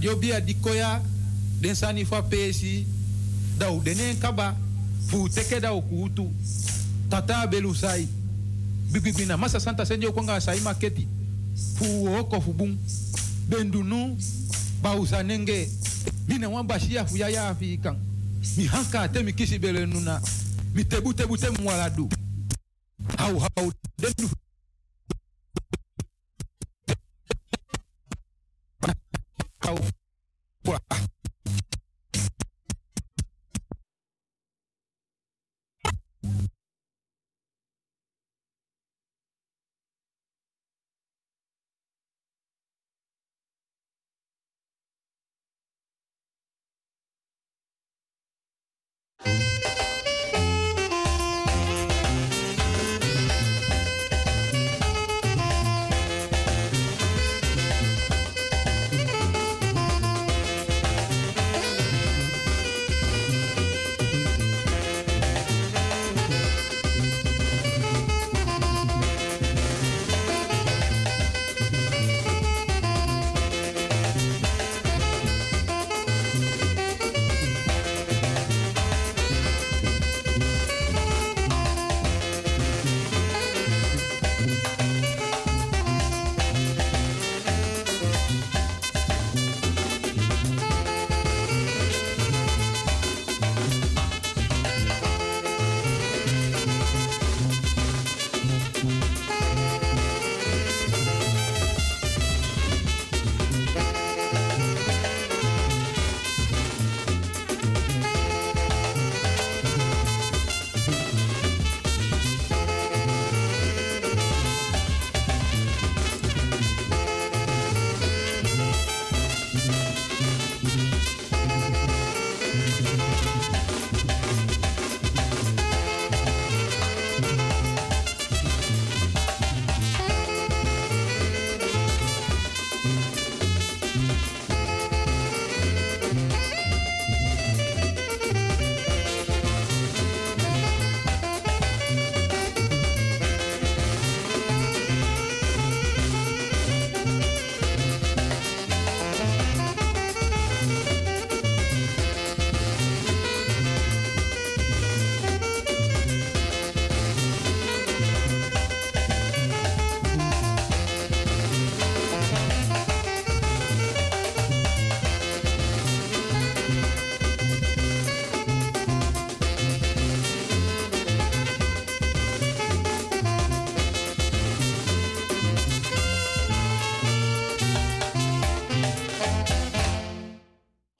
Yo bia di koya den sani fa pesi da u denen kaba fu teke da kutu tata belu sai bibibina masa santa senjo kwanga sai maketi fu oko fu bum bendunu bausa nenge mina wan bashia fu ya ya mi hanka te mi kisi bele nuna mi tebu tebu te mwaladu hau hau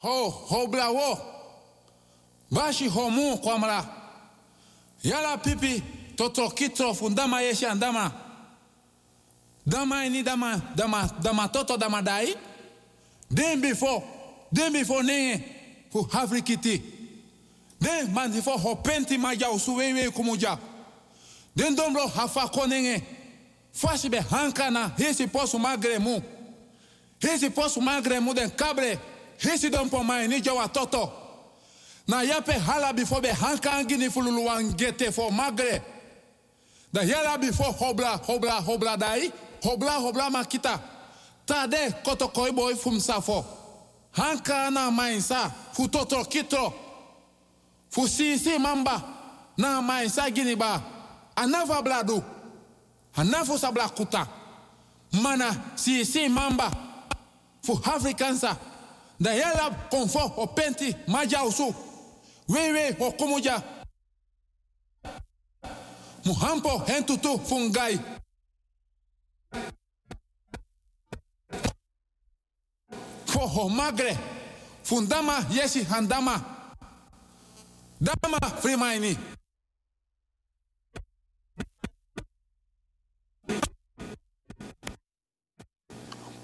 ho ho bla wo. Bashi ho mu kwamra. Yala pipi toto kitro fundama yeshi andama dama ini dama dama dama toto dama dai. Den before den before ne fu hafrikiti den man before ho penti maja usuwewe kumuja den dombro hafa konenge fashi be hankana hesi posu magre mu. Hesi posu magre mu den kabre hesi don po mai ni jawa toto. Na yape hala before be hanka angini fululu wangete for magre. Da yala before hobla hobla hobla dai hobla hobla makita. Tade koto koi boy fum safo hanka na mai sa fu toto kitro. Fu sisi mamba na mai sa gini ba. Anava bladu anafu sabla kuta. Mana sisi mamba fu afrikansa da yala konfo o penti maja usu wewe o kumuja muhampo hentutu fungai. Fo ho magre fundama yesi handama. Dama frimaini.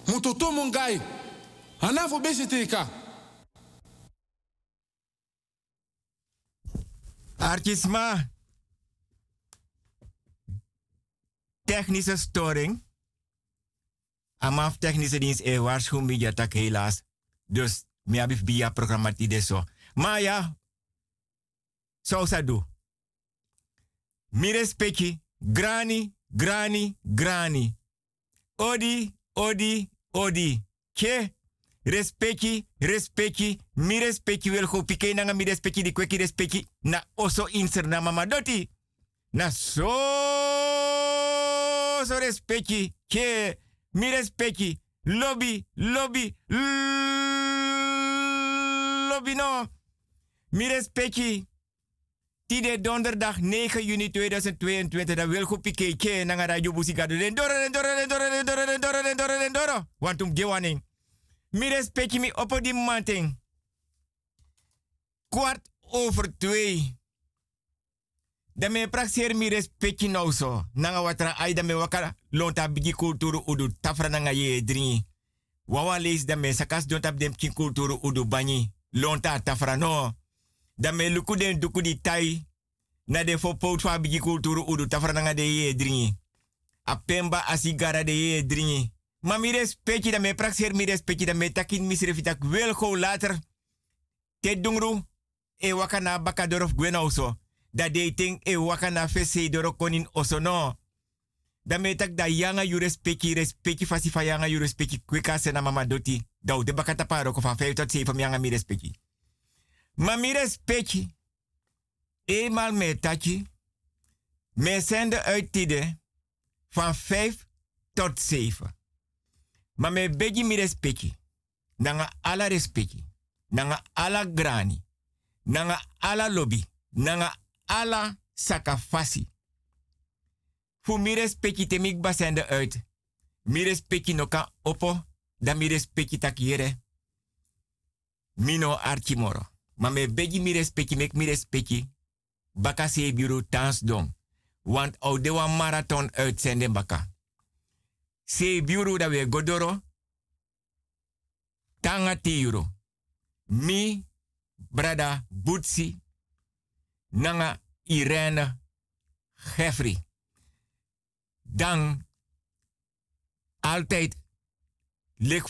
Mututu mungai Hanafu besitika. Artisma. Technische storing. Amaf technische dienst e waarschuwing ja tak helaas. Dus mi abif via programma ti deso. Maar ja, zo sa do. Mi respecti, grani, grani, grani. Odi, odi, odi. Ke Respecti, respecti, mi respecti wil go pike nanga mi respecti di kweki respecti na oso inser na mama doti. Na so so respecti ke mi respecti lobby lobby lobby no. Mi respecti Tide donderdag 9 juni 2022 dan wil go pike ke nanga radio busika den doro doro doro doro doro doro den doro. Want. Mi respecti mi op die manting. Kwart over twee. Dan me praxeer mi respecti nou zo. Nanga watra ay da me lonta bigi kulturu udu tafra nanga ye dringi. Wawa lees da me sakas don tap dem kin kulturu udu banyi. Lonta tafra no. Da me luku den duku di tai. Na de fo bigi kulturu udu tafra nanga de ye dringi. A pemba asigara de ye dringi. Maar mi respecti da me praxer mi respecti da me takin mi srefitak wel go later. Te dungru e wakana bakador of gwen also. Da dating e wakana fese doro konin oso no. Da me tak da yanga yu respecti respecti fasi fa yanga yu respecti kweka sena mama doti. Da de bakata paro ko van 5 tot 7 yanga mi respecti. Maar mi respecti. Eenmaal me taki. Me zenden uit tide van 5 tot 7. Ma me begi mi respecti. Nanga ala respecti. Nanga ala grani. Nanga ala lobby. Nanga ala sakafasi. Fu mi respecti te mik basende uit. Mi respecti no kan opo. Da mi respecti takiere. Mino archimoro. Ma me begi mi respecti mek mi. Baka se bureau tans dong. Want au de wan marathon uitzenden baka se biuru da we godoro tanga tiuro mi brada butsi nanga irene Jeffrey dan altijd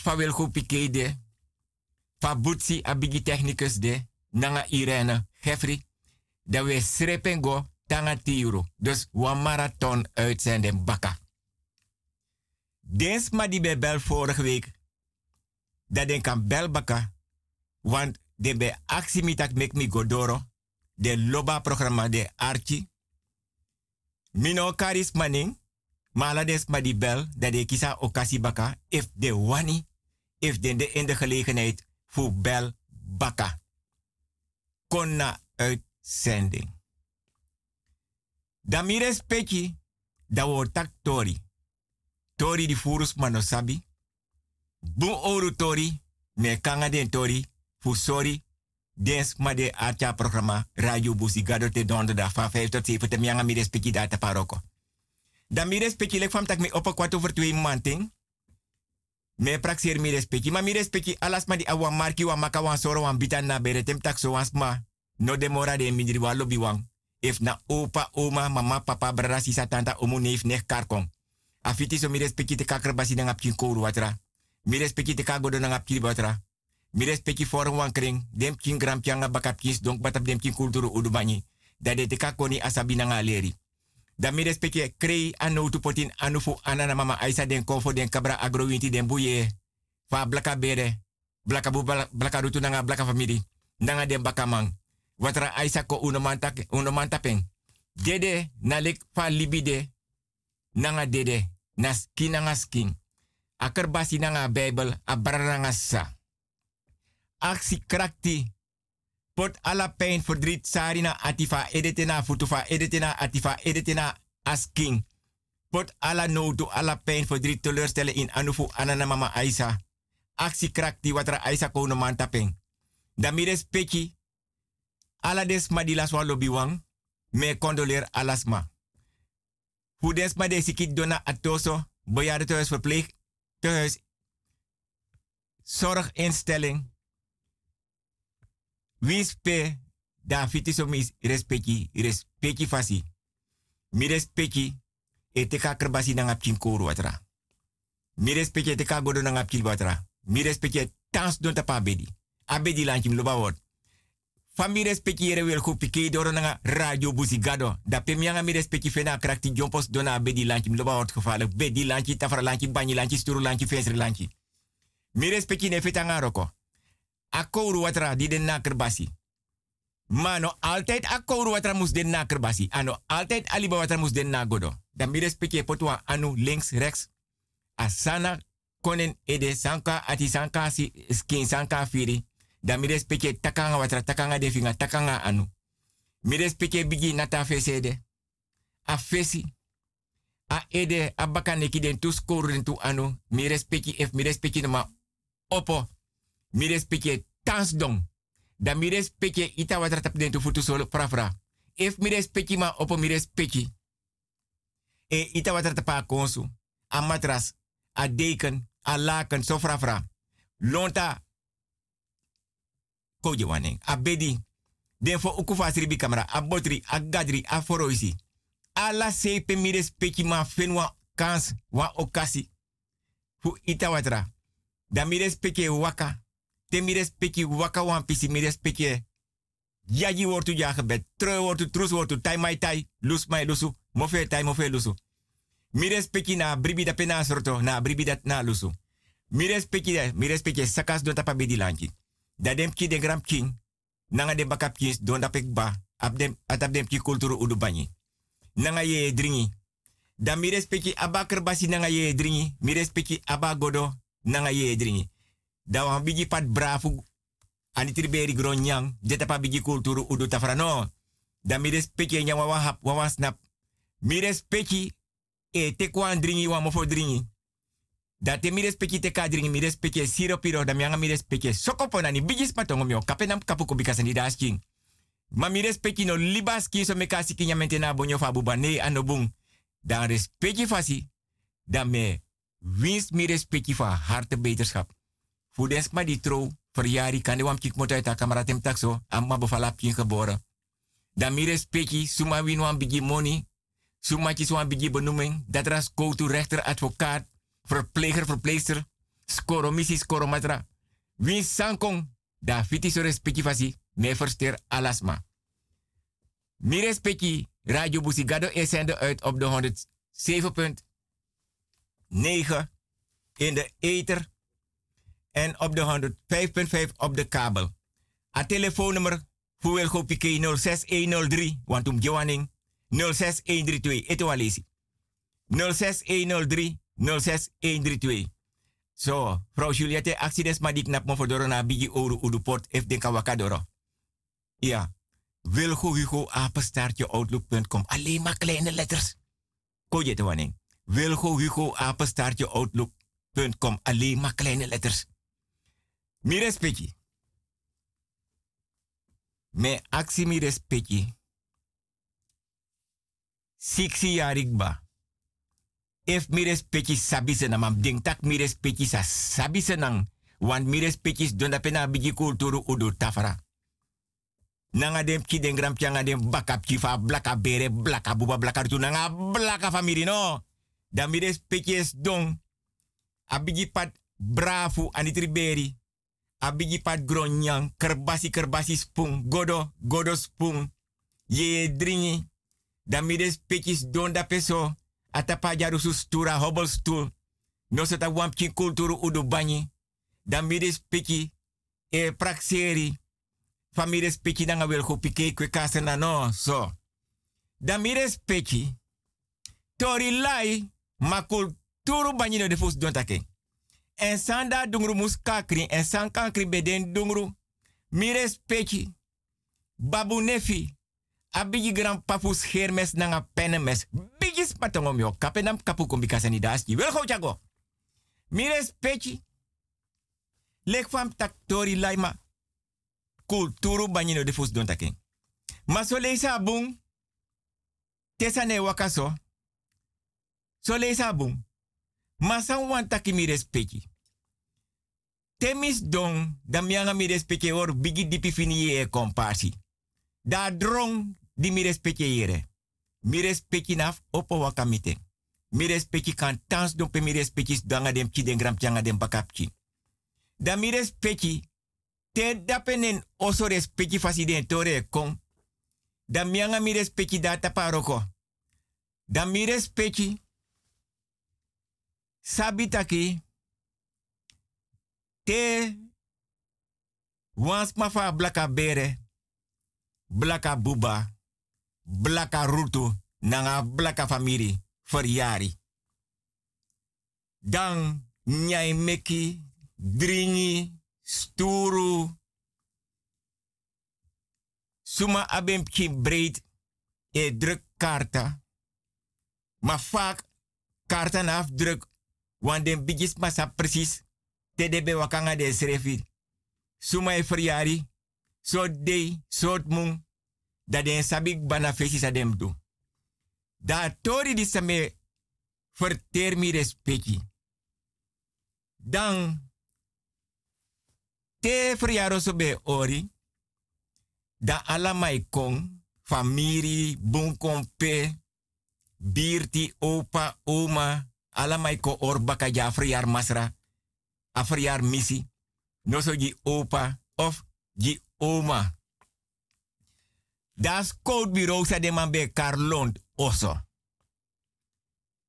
fa wel goed pikede fa butsi abigi technicus de nanga irene Jeffrey da we srepengo tanga tiuro dus wa marathon uitzenden baka Dens ma die bij bel vorige week. Dat den kan bel baka. Want de bij actie mitak mek mi godoro. De loba programma de archi. Mino karis maning. Mala des ma die bel. Dat de kisa okasi baka. If de wani. If de in de gelegenheid. Voor bel baka. Konna uitzending. Dan mi respecti. Dat wordt tak tori tori di furus manosabi. Bun oru tori, me kanga den tori, fu sorry, dens ma de archa programma Radio Busi Gado te donderdag van 5 tot 7 te mianga mi respecti data paroko. Dan mi respecti lek fam tak mi op kwart over manting. Me praxeer mi respecti, ma mi respecti alas ma di marki wa maka wan soro wan bitan na bere tem tak. No demora de mindri wa lobby. If na opa, oma, mama, papa, brada, sisa, tanta, omu, neef, nek, karkong. Afiti so mi respecti te kakra basi nang apkin kouru watra. Mi respecti te kagodo nang watra. Mi respecti for wan kring. Dem kin gram pianga bakap kis donk batap dem kin udubani. Da de te kakoni asabi nang aleri. Da mi krei anu tu potin anu fu anana mama aisa den kofo den kabra agrowinti den buye. Fa blaka bere. Blaka bu blaka rutu nanga blaka famili. Nanga den bakamang. Watra aisa ko unomantak unomantapeng. Dede nalik fa libide. Nanga dede na skin nanga skin. Nanga Bijbel, a nanga sa. Aksi krakti. Pot ala pijn verdriet sarina atifa edetena futufa edetena atifa edetena asking. Pot ala nodu ala pijn verdriet teleurstellen in anufu anana mama Aisa. Aksi krakti watra Aisa kono mantapeng. Damires peki. Ala des madilas walobiwang. Me condoleer alasma. Hoe des ma de sikit dona atoso, bejaardentehuis verpleegtehuis, zorginstelling. Wie spe da fitiso mis respecti, respecti fasi. Mi respecti e te ka kerbasi na ngap koru watra. Mi respecti e te ka godo na ngap watra. Mi respecti tans don tapa bedi. Abedi lanchim loba. Fami respecti yere wel ku pike doro nga radio buzigado. Da pe mianga mi respecti fena krakti jompos dona bedi lanchi mloba gevaarlijk. Bedi lanchi, tafra lanchi, banyi lanchi, sturu lanchi, fesri lanchi. Mi respecti ne fetanga roko. Akouru watra di den nakerbasi. Mano altijd akouru watra mus den nakerbasi. Ano altijd aliba watra mus den nagodo. Dan mi respecti potwa anu links, rechts. Asana konen ede sanka ati sanka skin sanka firi. Dan mi respecti takanga watra takanga definga takanga anu. Mi respecti bigi nata fesede. A fesi a ede a baka neki den tu skoru den tu anu. Mi respecti ef mi respecti ma opo. Mi tans dong. Da mi respecti ita watra tap den tu futu solo frafra. Ef mi respecti ma opo mi respecti. E ita watra tapa konsu. A matras. A deken. A laken. So frafra. Lonta. Waning. A bedi. Den fo ukufa sribi kamera. A botri. A gadri. A foroisi ala sepe mi respecti ma fenwa kans wa okasi. Fu ita watra. Da mi respecti waka. Te mi respecti waka wan pisi mi respecti. Yaji wortu ja gebed. Treu wortu trus wortu. Tai mai tai. Lus mai lusu. Mofe tai mofe lusu. Mi respecti na bribi da pena sorto. Na bribi dat na lusu. Mi respecti mi respecti sakas don tapa bedi lanchi. Da dem ki de gram king. Nanga de bakap kins don da pek ba. Abdem atap dem ki kulturu udu nanga ye dringi. Dan mi respecti nanga ye dringi. Mi respecti aba godo nanga ye dringi. Da wan bigi pat brafu. Ani triberi gronyang. Jeta pa bigi kulturu udu tafrano. Dan mi respecti nyang wawa hap snap. Mi respecti e te kwan dringi wan dringi. Da te mi respecti te ka dringi. Mi respecti siro piro. Da mi anga mi respecti sokopo nani bigi spatongo mio. Kapenam kapu kubikasa ni. Ma mi respecti no libas ki so me kasi ki nyamente na bonyo fa buba ne anobung. Dan respecti fasi. Dan me wins mi fa harte beterschap. Fu des ma di verjari kan de wam kik mota ta kameratem takso. Amma bevalap kin geboren. Dan mi respecti suma win wan bigi money. Suma kis wan bigi benoeming. Dat ras go to rechter, advocaat, verpleger, verpleegster. Skoro missie, skoro matra. Win sankong. Da fiti so respecti fasi alasma. Mi respecti Radio Busigado is uit op de 107.9 in de ether en op de 105.5 op de kabel. A telefoonnummer wil go 06103, want om Johanning 06132, eto alesi. 06103 06132. Zo, vrouw Juliette, actie des maar die knap me voor na bigi oru uduport if den kawakadoro. Ja. Wilgo Hugo apenstaartje outlook.com. Alleen maar kleine letters. Kon je te wanneer? Wilgo Hugo outlook.com. Alleen maar kleine letters. Mi respecti. Me actie mi respecti. If mi respecti sabi senamam. Ding tak mi respecti sa sabi senang. Want respecti pena bigi kulturu udu tafara. Nanga dem ki den gram pianga dem bakap ki fa blaka bere blaka buba blaka tu nanga blaka famiri no. Dan mi don. Abigi pat brafu anitriberi. Abigi pat gronyang kerbasi kerbasi spung godo godo spung. Ye dringi. Dan mi pekjes don da peso. Atapa jarusu stura hobel stoel. No seta wampki kulturu udu banyi. Dan mi des peki e prakseri familie speki danga wil go pike kwe kasena no so. Da mire speki tori lai ma kulturu banyino de fos don take. En sanda dungru mus kakri en san kankri beden dungru. Mire speki babu nefi abigi papus hermes nanga penemes. Spatongom yo kapenam kapu kombikasani daski. Wel go chago. Mire speki lek fam tak tori lai ma kulturu banyino de fus don taking. Ma so leisa bung, tesa ne wakaso, so leisa bung, ma san wan taki mi respecti. Temis don, da mianga mi respecti or bigi dipi fini e kompasi. Da drong di mi respecti yere. Mi respecti naf opo wakamite. Mi respecti kan tans don pe mi respecti danga dem ki den gram dem. Da mi respecti te dapenen oso respecti fasi den tore kon. Da mianga mi respecti data paroko. Da mi respecti sabitaki te wans mafa blaka bere, blaka buba, blaka rutu, nanga blaka famiri, verjari. Dan nyai meki, dringi, sturu, suma abem ki breed, e druk karta, maar vaak karta na afdruk, want den bigis masa precies, te debe wakanga de srefi. Suma e verjari, so day, so mung, dat den sabik bana fesi sa dem do. Da tori di same verteer mi. Dan, te verjaro ori, da ala mai kong, famiri, bunkompe, birti, opa, oma, ala mai ko orbaka ja masra, a verjaar misi, no so opa of gi oma. Das code bureau sa de man be karlond oso.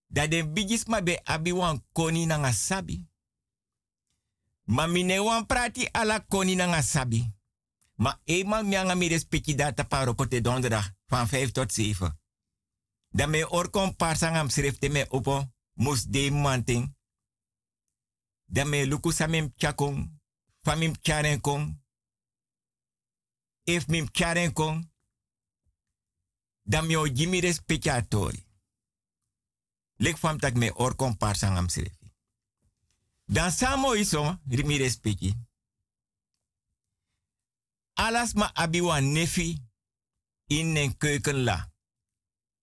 Da de bigis ma be abi wan koni na nga sabi. Ma mine wan prati ala koni na nga sabi. Ma eenmaal mi anga mi respecti data paro kote donderdag van 5 tot 7. Dan me orkom parsangam schrifte me opo mus de manting. Dan me luku samim famim charen kong. If mim charen kong, dan mi o jimi respecti. Lek fam tak me orkom parsangam schrifte. Dan samo iso, mi respecti. Alas ma abiwa nefi in een keuken la.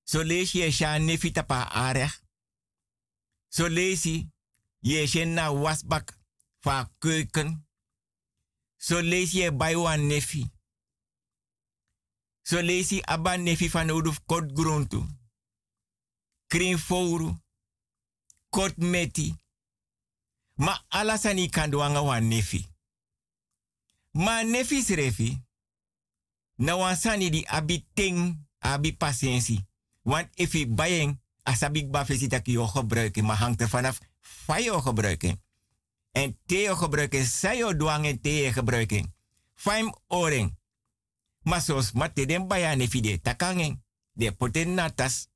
So lees nefi tapa arech. So lees na wasbak fa keuken. So je baywa nefi. So lees je abba nefi van uduf kot gruntu. Krin fouru. Kot meti. Ma alasani kanduanga wa nefi. Ma nefi srefi, na wansani di abi ting, abi patiëntie. Want je bayeng, asabik ba fesi dat je gebruiken, maar hangt er vanaf van gebruiken. En te gebruiken, zij je dwang en te gebruiken. Faim oring. Maar zoals mate den baya nefi de takangen, de poten natas.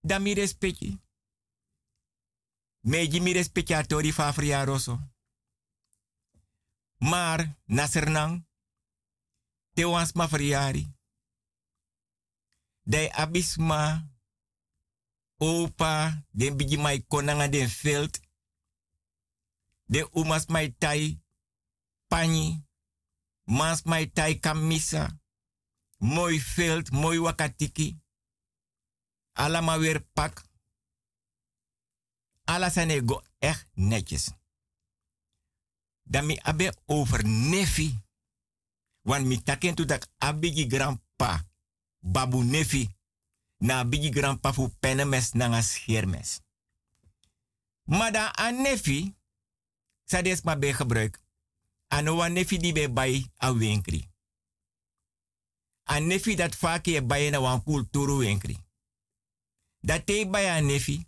Dan mi respecti. Meji mi. Maar, nasernang, te wans ma verjari. Dai abisma, opa, den bigi mai konanga den veld. De umas mai tai, pani, mas mai tai kamisa. Mooi veld, mooi wakatiki. Allemaal weer pak. Alles zijn ego echt netjes dan abe over nefi. Want mi taken to dat abigi grandpa, babu nefi, na abigi grandpa fu penemes na nga schermes. Maar dan aan nefi, sa des ma be gebruik, ano wa nefi di be bay a winkri. An nefi dat vaak je bay na wan kulturu winkri. Dat te bay a nefi,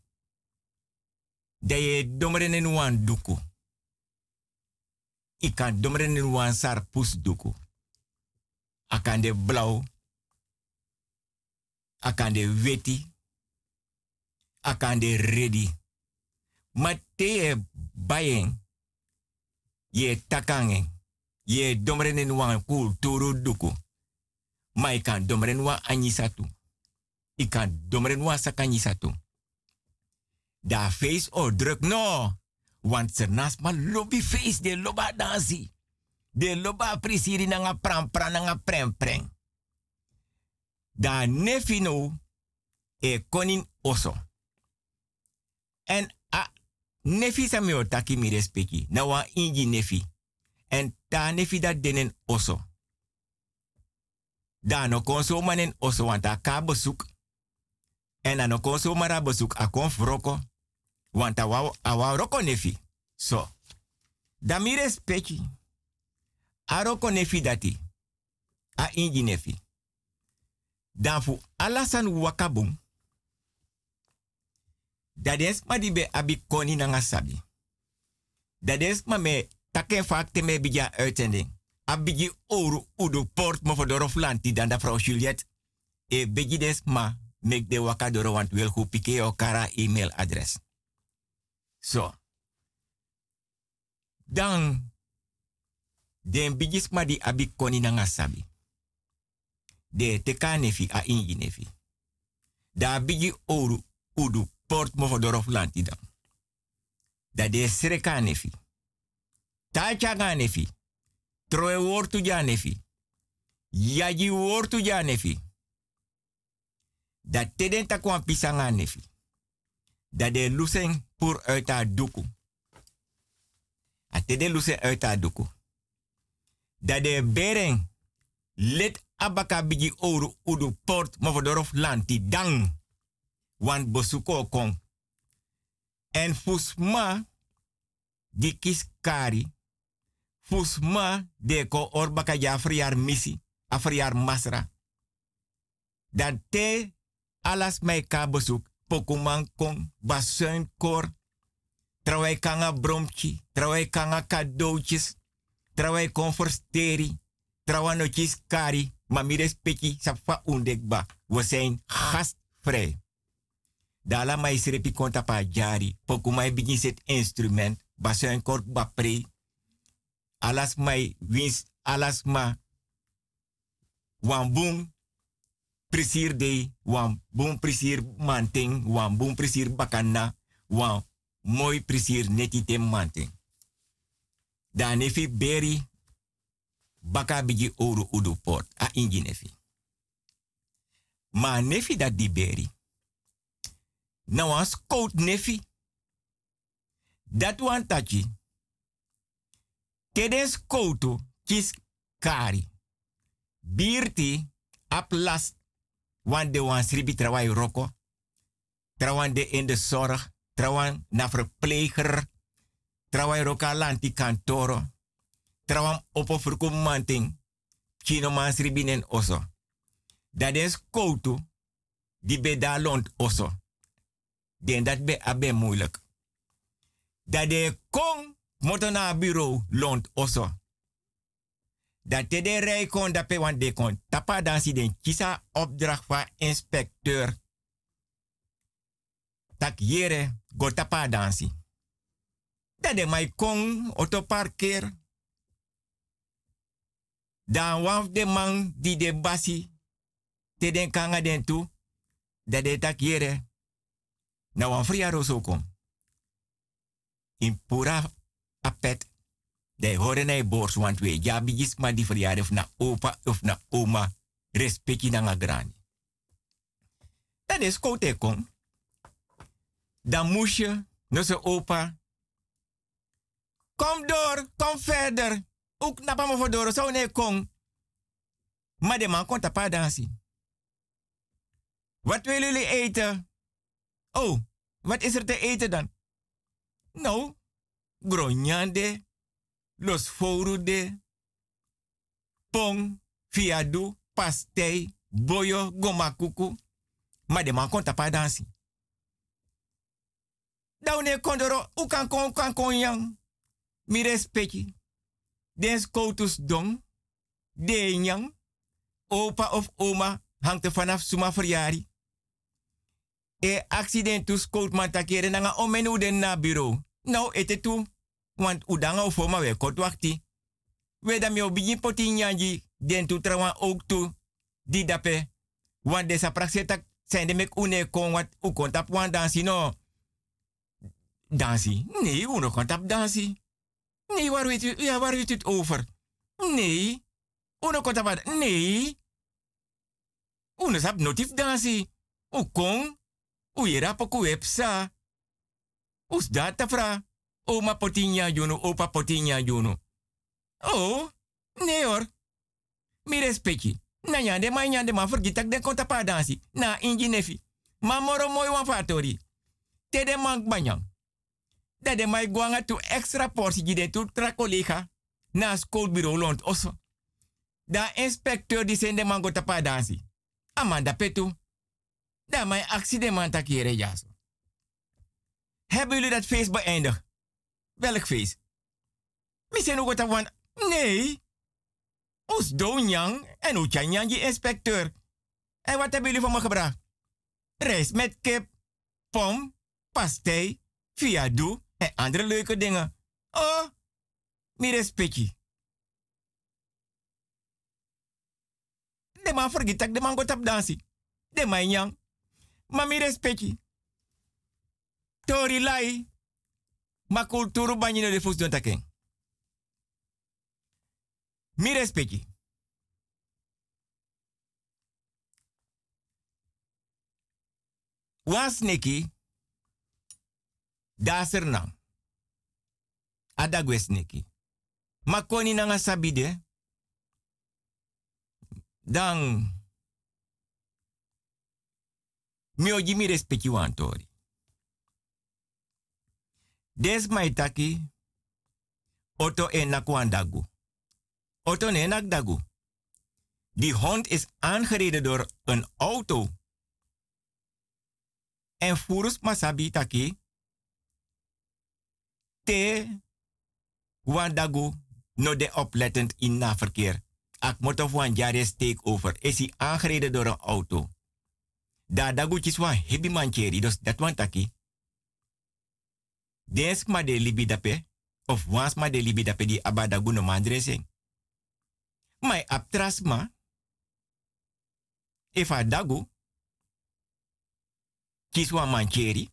dat je in wan duku ik kan domren in wan sar pus duku. Akan de blauw. Akan de weti. Akan de ready. Maar te bayen. Ye takangen. Ye domren in wan kulturu duku. Maar ik kan domren wan anyisatu. Ik kan domren wan sakanyisatu. Da face or druk no. Want ze nas ma lobby face de loba dansi. De loba prisiri na nga pram pram na nga prem prem. Da nefino e konin oso. En nefi sa mi otaki mi respeki. Na wa ingi nefi. En ta nefi da denen oso. Da no konso manen oso want a bezoek. En a no konso bezoek a kon. Want a wou roko nefi. So. Da mi respecti. A roko nefi dati. A ingi nefi. Dan fu alasan wakabum. Da des ma di be abi koni na sabi. Dat is maar me takken vaak te me bija uitzending. Abigi oru udu port mo voor of lanti dan da vrouw Juliet. E bigi des ma mek de wakadoro want wil hu pike o kara e-mailadres. Zo. Dan den bigis ma di abi koni na sabi. De teka nefi a inji nefi. Da bigi oru udu port mo voor of lanti dan. Da de sreka nefi. Tacha ga nefi. Troe wortu ja nefi. Yaji wortu ja nefi. Dat teden ta kwan pisanga nefi. Dat de lusen pur uit haar. A teden lusen uit haar. Dat de beren let abaka bigi oru udu port movodorof lanti dang. Want bosuko kon. En fusma di kiskari Fusma de ko orbaka friar misi, a friar masra. Dan te alas mai ka pokuman kon, basuin kor, trouwai kanga bromchi, trouwai kanga cadeautjes, trouwai kon versteri, kari, maar mi respecti safa undekba. We zijn gastvrij. Dala mai srepi konta pa jari, pokumai begin set instrument, basuin kor bapre, alas mai wins alas ma wan boom prisir de wan boom prisir manting wan boom prisir bakana wan mooi prisir netite manting da nefi beri baka bigi oru udu port a ingi nefi. Ma nefi dat di beri na wan scout nefi dat wan tachi Kedes koutu kis kari. Birti ap last wan de wan sribi trawai roko. Trawan de in de zorg. Trawan na verpleger. Trawai roka lanti kantoro. Trawan opo verkomanting. Chino man sribi nen oso. Dat is koutu. Die be da lont oso. Den dat be abe moeilijk. Dat de kong Moto na bureau lont oso. Dat te de rij kon dat pe wan de kon. Tapa dansi den kisa opdracht van inspecteur. Tak yere go tapa dansi. Dat de mai kon auto parkeer. Dan wan de man di de basi. Te den kanga den tu. Dat de tak yere. Na wan fria roso kom. In pura apet. De horen bors, want we ja bigis die verjaardag of na opa of na oma. Respecti na nga grani. Dat is kote kom. Dan moest je, se opa. Kom door, kom verder. Ook na pa me voor door, zo nee kom. Maar de man kon tapa dansen. Wat willen jullie eten? Oh, wat is er te eten dan? Nou, gronyande, los forude, pong, fiadu, pastei, boyo, gomakuku. Maar de man kon tapa dansi. Daune kondoro, kan kon, kan kon yang. Mi respecti. Den skoutus dong, de yang, opa of oma, hangt vanaf suma verjari. E accidentus scout man takere nanga omenu den na bureau. Nou, ete tu. Want udanga ufo ma we kot wakti. We da mi obigin poti nyanji. Den tu trawan ook tu. Di dape. Want desa de mek une kon wat u kon tap wan dansi no. Dansi? Nee, uno kon tap dansi. Nee, waar weet u, ja, waar weet u het over? Nee. Uno kon tap Nee. Uno sap notif dansi. U kon. U yera poku websa. Us data fra. Oma potinha juno, opa potinha juno. Oh, nee hoor. Mi respecti. Na nyande ma nyande ma vergitak de konta pa dansi. Na inji nefi. Ma moro mooi wan fatori. Te de man banyang. Dat de mai guanga tu extra portie gide tu tra collega. Na schoolbureau lont oso. Da inspecteur di sende man go tapa dansi. Amanda petu. Da mai accident man. Hebben jullie dat feest beëindigd? Welk feest? Mi se no wan. Nee. Ons do nyang en nyang je inspecteur. En wat hebben jullie voor me gebracht? Rijst met kip, pom, pastei, fiadu en andere leuke dingen. Oh, mi respecti. De man vergeet dat de man gaat op dansen. De man. Maar mi respecti. Tori lai. Ma kulturu banyi no de fus taken. Mi respecti. Was neki. Daser nang. Neki. Ma koni nanga sabide. Dan. Mi oji mi respecti wan tori. Des maitaki. Oto en dagu. Oto nenak dagu. Die hond is aangereden door een auto. En furus masabi taki. Te wandagu no de oplettend in na verkeer. Ak moto van jare over. Is hij aangereden door een auto. Da dagu chiswa hebi mancheri. Dus dat wan taki. Des ma de libi dape. Of wans ma de libi dape di abadagu no mandresing. Mai aptrasma. If a dagu. Kiswa mancheri.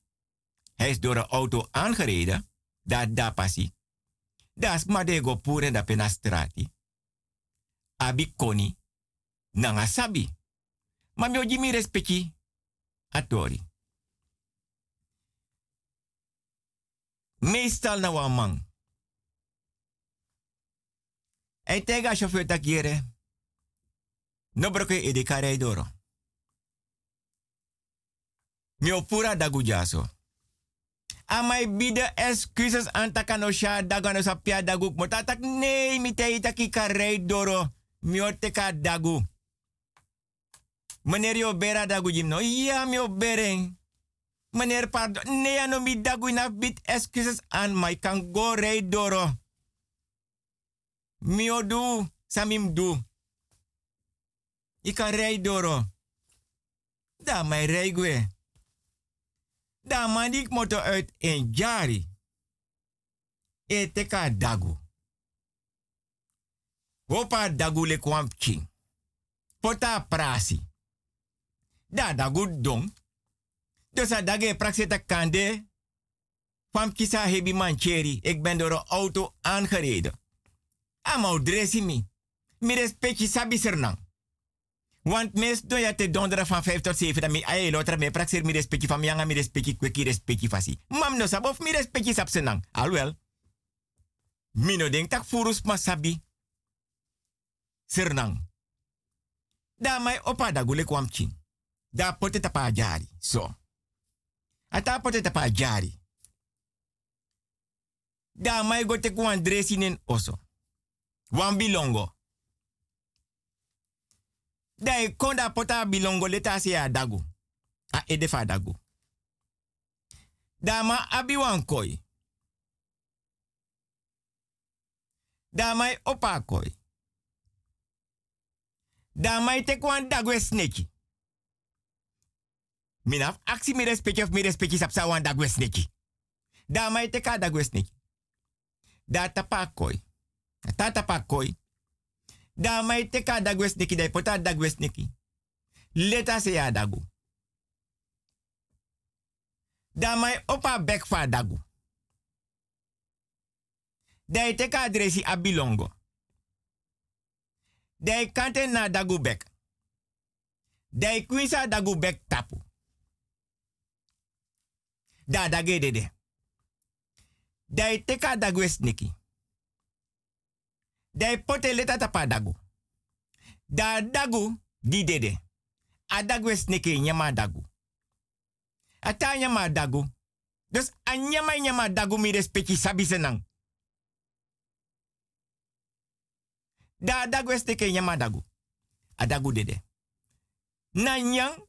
Hij is door een auto aangereden. Dat da passi. Das ma de go pure da pena strati. Abi koni. Nanga sabi. Ma mi mi respecti. Atori. Meestal na wan man. Chauffeur takiere. No broke e de doro. Mi opura dagu. Amai bide excuses an takano sha dagano sa pia dagu. Motatak nee mi te itaki kare doro. Mi oteka dagu. Meneer yo bera dagu jim no. Ja mi bereng. Meneer, pardon. Nee, ano mi dagu na bit excuses aan, ik kan go rij doro. Mio du, samim du. Ik rij doro. Da mij rij gwe. Da man ik moto uit in jari. E teka dagu. Hopa dagu le kwam Pota prasi. Da dagu dong. Dus dat dage praxita kande. Van kisa hebi mancheri. Ik ben door een auto aangereden. Amau dressi mi. Mi respecti sabi sernang. Want mes do ya te dondera van 5 tot 7 dan mi aye lotra me praxer mi respecti van mianga mi respecti kweki respecti fasi. Mam no sabof mi respecti sap senang. Alwel. Mi no denk tak furus ma sabi. Sernang. Da mai opa da gule. Da pote tapa jari. So. Ata pote tapa jari. Da mai go te kwan dressing oso. Wan bilongo. Da konda pota bilongo leta se a dagu. A edefa dagu. Da ma abi wan koi. Da mai opa koi. Da mai te kwan dagu e. Minaf aksi mi of mi respecti sapsa wan dagu e sneki. Da mai te ka dagu e sneki. Da tapa koi. Tata pakoi. Da mai teka da pota dagwes neki. Leta dagu. Da mai opa bek fa dagu. Da teka adresi abilongo. Da kante na dagu bek. Da dagu bek tapu. Da dage dede. Da teka dagwes neki. Dai pote leta tapa dagu. Da dagu di dede. A dagu es neke nyama dagu. Ata nyama dagu. Dus a nyama nyama dagu mi respecti sabi senang. Da dagu es neke nyama dagu. A dagu dede. Na nyang.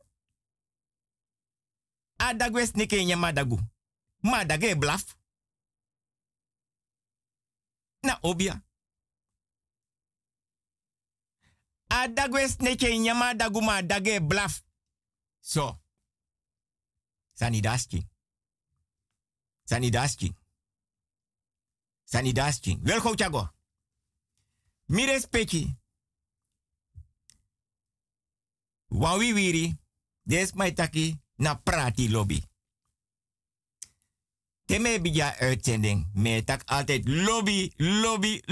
A dagu es neke nyama dagu. Ma dage blaf. Na obia. A dagwes netje nyama daguma dage blaf. So. Sani daski. Sani daski. Sani daski. Wel go chago. Mi respecti. Wawi wiri. Des mai taki na prati lobby. Teme bija uitzending. Me tak altijd lobby, lobby,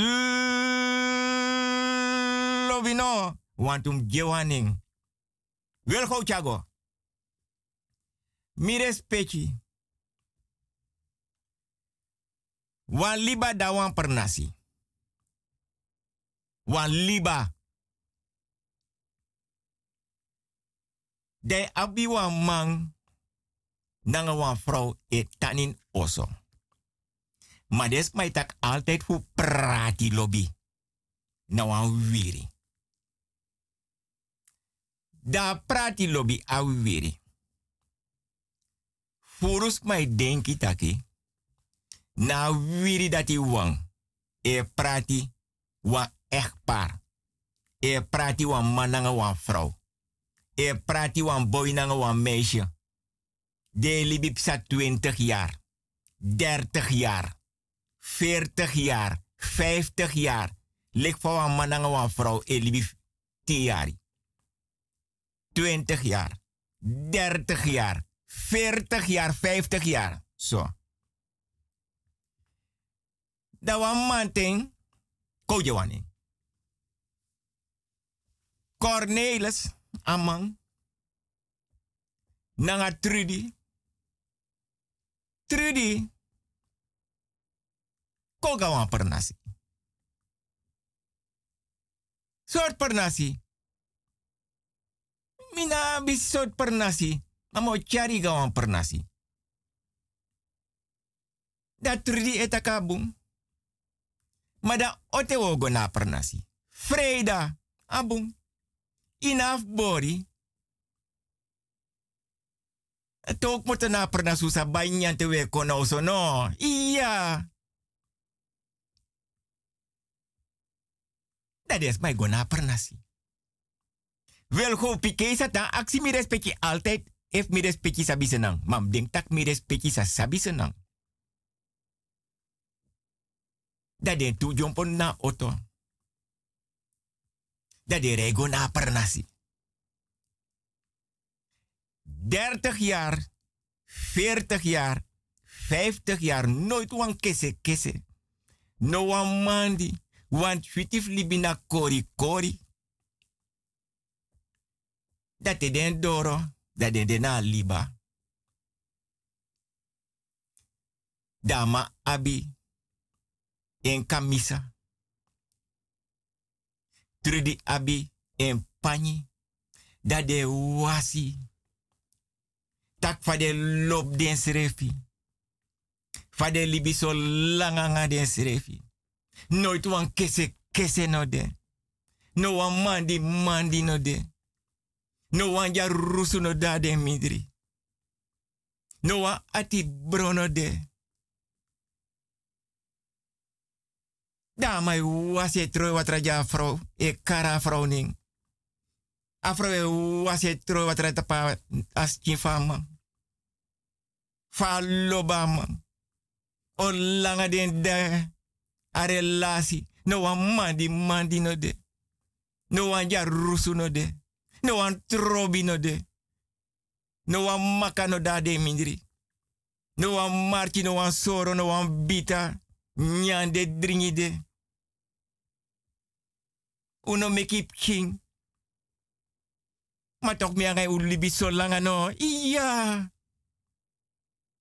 lobby no. Want um gewaning. Wel go chago. Mi respecti. Wan liba da wan per nasi. Wan liba. De abi wan man nanga wan vrouw e tanin oso. Maar des mij tak altijd voor prati lobby. Na wan wiri. Da prati lobby a wiri. Furus mij denki taki. Na wiri dati wang. E prati wa echtpaar. E prati wan man nanga wan vrouw. E prati wan boy nanga wan meisje. De libi psa 20 jaar, 30 jaar, 40 jaar, 50 jaar. Lik voor een man en een vrouw e libi 10 jaar. 20 jaar, 30 jaar, 40 jaar, 50 jaar. Zo. Dat was man ting, koje wani. Cornelis, amang. Nanga Trudy. Trudy. Koga wan per nasi. Soort per nasi. Mina bis soort per nasi. Amo chari ga wan per nasi. Da Trudy etakabum. Maar da ote wogo na per nasi. Freda. Abum. Inaf bori. Ook moeten na per nasusa banyan te we kono so no. Iya. Dat is mij gona per nasi. Wel go pike sa ta aksi mi respecti altijd if mi respecti sabi senang. Mam denk tak mi respecti sa sabi senang. Dat den tu jompon na auto. Dat de rego na per nasi. 30 jaar, 40 jaar, 50 jaar, nooit wan kese kese. No wan mandi, want fitif libina kori kori. Dat de den doro, dat de den liba. Dama abi, en kamisa. Trudi abi, en pani. Dat de wasi tak fa de lop den srefi. Fa de libi so langanga den srefi. Nooit wan kese kese no de. No wan mandi mandi no de. No wan ja rusu no da de midri. No wan ati brono de. Da mai wase troi watra ja vrouw. E kara vrouw ning. Afro e wase troi watra tapa as fama. Fa loba man. O langa den de. A relasi. No wan mandi mandi no de. No wan ja rusu no de. No wan trobi no de. No wan maka no da de mindri. No wan marchi, no wan soro, no wan bita. Nyande dringi de. Uno meki king. Maar toch meer hij ulibi so langa no. Iya.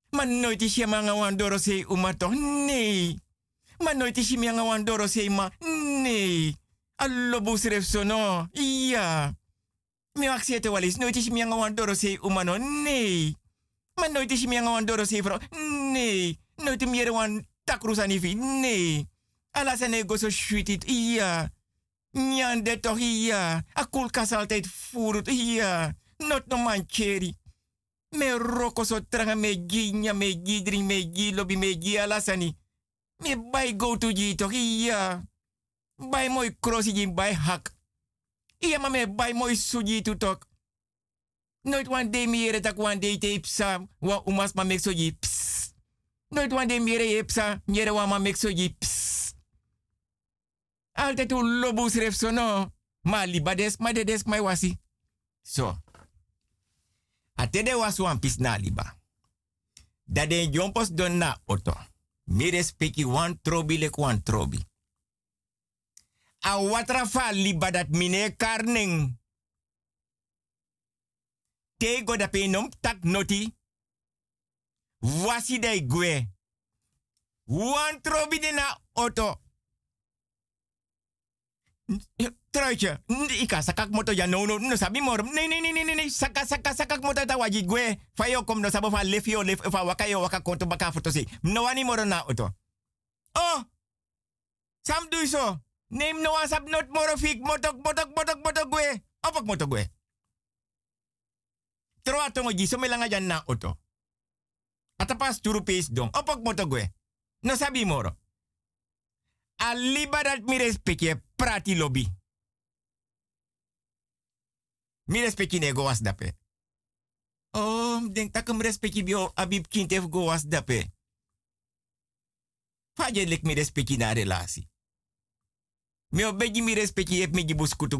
Maar nooit is je manga wan doro sei uma toch? Nee. Maar nooit ma. Nee. Allo busref so no. Iya. Mi wax je te walis. Nooit is je manga wan doro sei uma no. Nee. Maar nooit is je doro sei vrouw. Nee. Nooit meer wan takrus anifi. Nee. Alla zijn ego shuitit. Iya. Nyande toch iya. A koelkast altijd voert. Iya. Not no man cherry. Me roko so tranga me gi nya me gi dri me gi lobi me gi alasani. Me bai go to ji toch? Ja. Bai mooi crossi ji bai hak. Iya maar me bai mooi suji tu toch? Nooit one day meer dat one day te ipsa. Wa umas ma mek soji. Psst. Nooit one day meer ipsa. Nyere wa ma. Psst. Altijd u lobus ref so no. Ma libades ma dedes mai wasi. So. Atede was wan pis na liba. Dat de jompos don na auto. Mire speki wan trobi lek wan trobi. A watra fa liba dat mine karning. Tego da penom tak noti. Wasi dai gwe. Wan trobi de na auto. Truitje, ik kan sakak moto ja no no no sabi mor. Nee nee nee nee nee saka saka sakak moto ta waji gwe. Kom no sabo fa lef yo lef fa waka yo waka konto baka foto. No wani moro na auto. Oh. Sam doe zo. Neem no asap not moro fik motok motok motok motok gwe. Opak motok gwe. Tro atongo so auto. Atapas turu pees dong. Opak motok gwe. No sabi moro. Aliba mi respecte prati lobby. Mi respecte ne go was dape. Oh, denk tak hem respecte bio abib kintef go was dape. Faje lek mi respecte na relatie. Mi obegi mi respecte ep mi gibus kutu.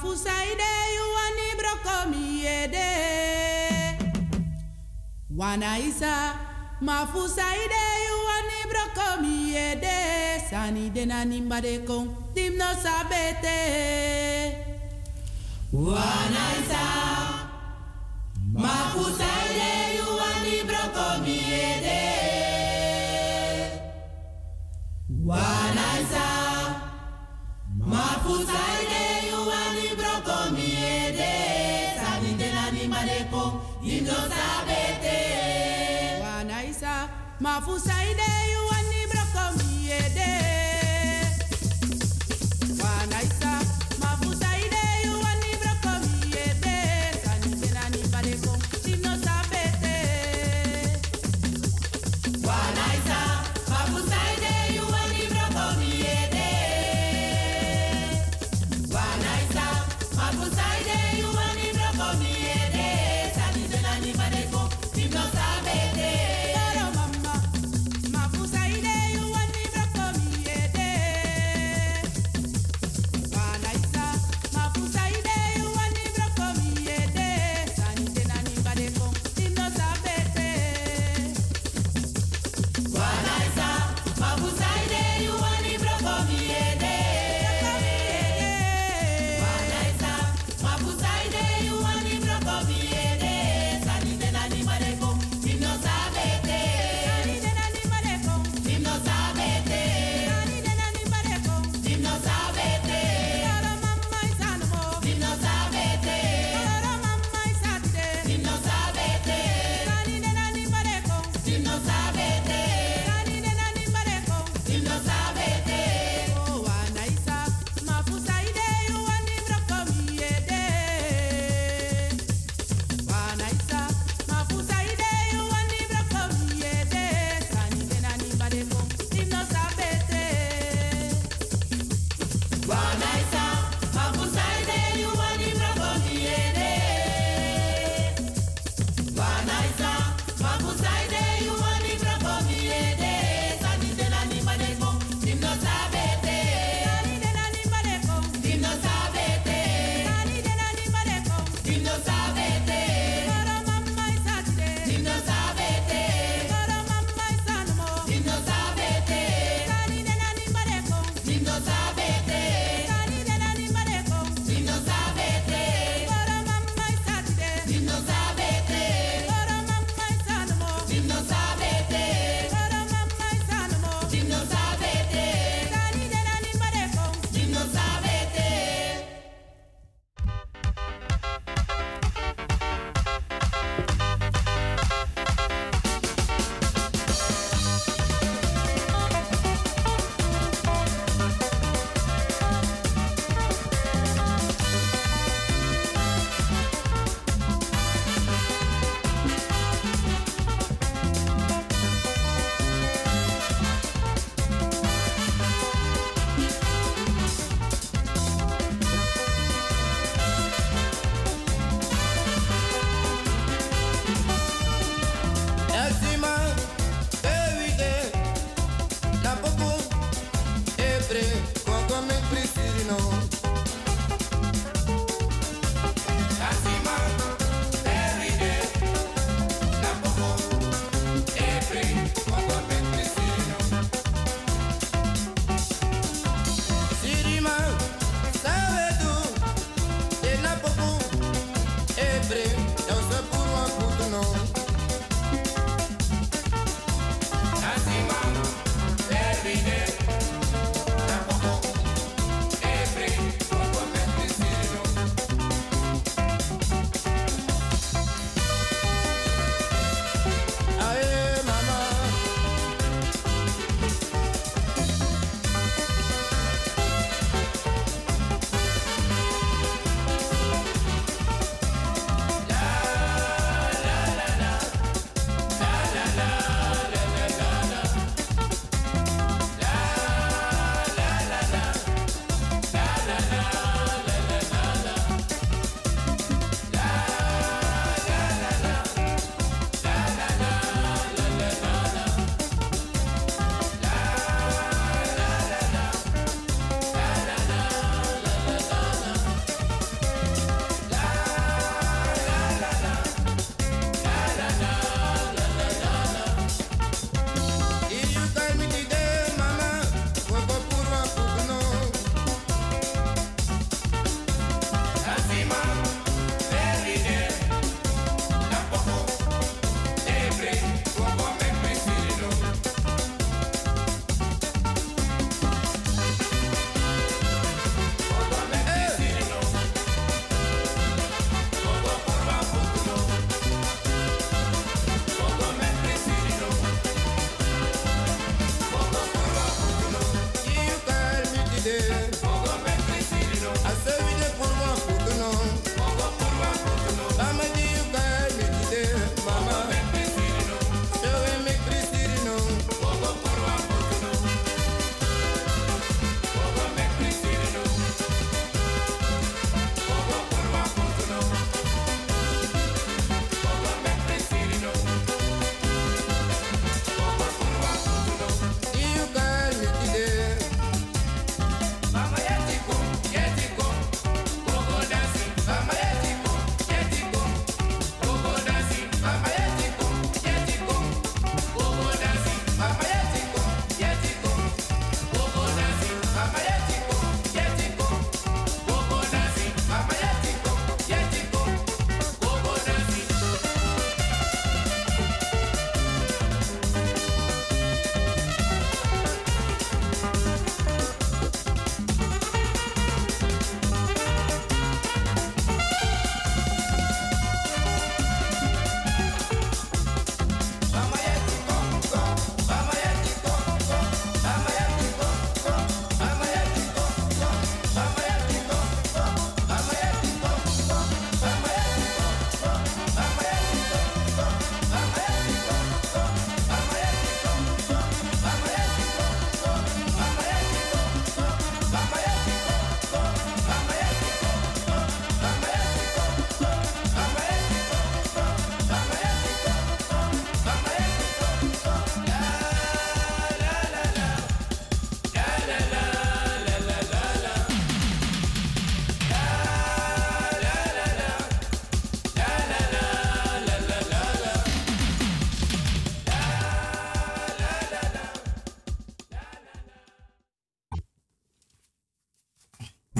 fusaide yuani brokomiede wana isa mafusaide yuani brokomiede sani dena nimbade kon dimno sabete Wanaisa. Friday.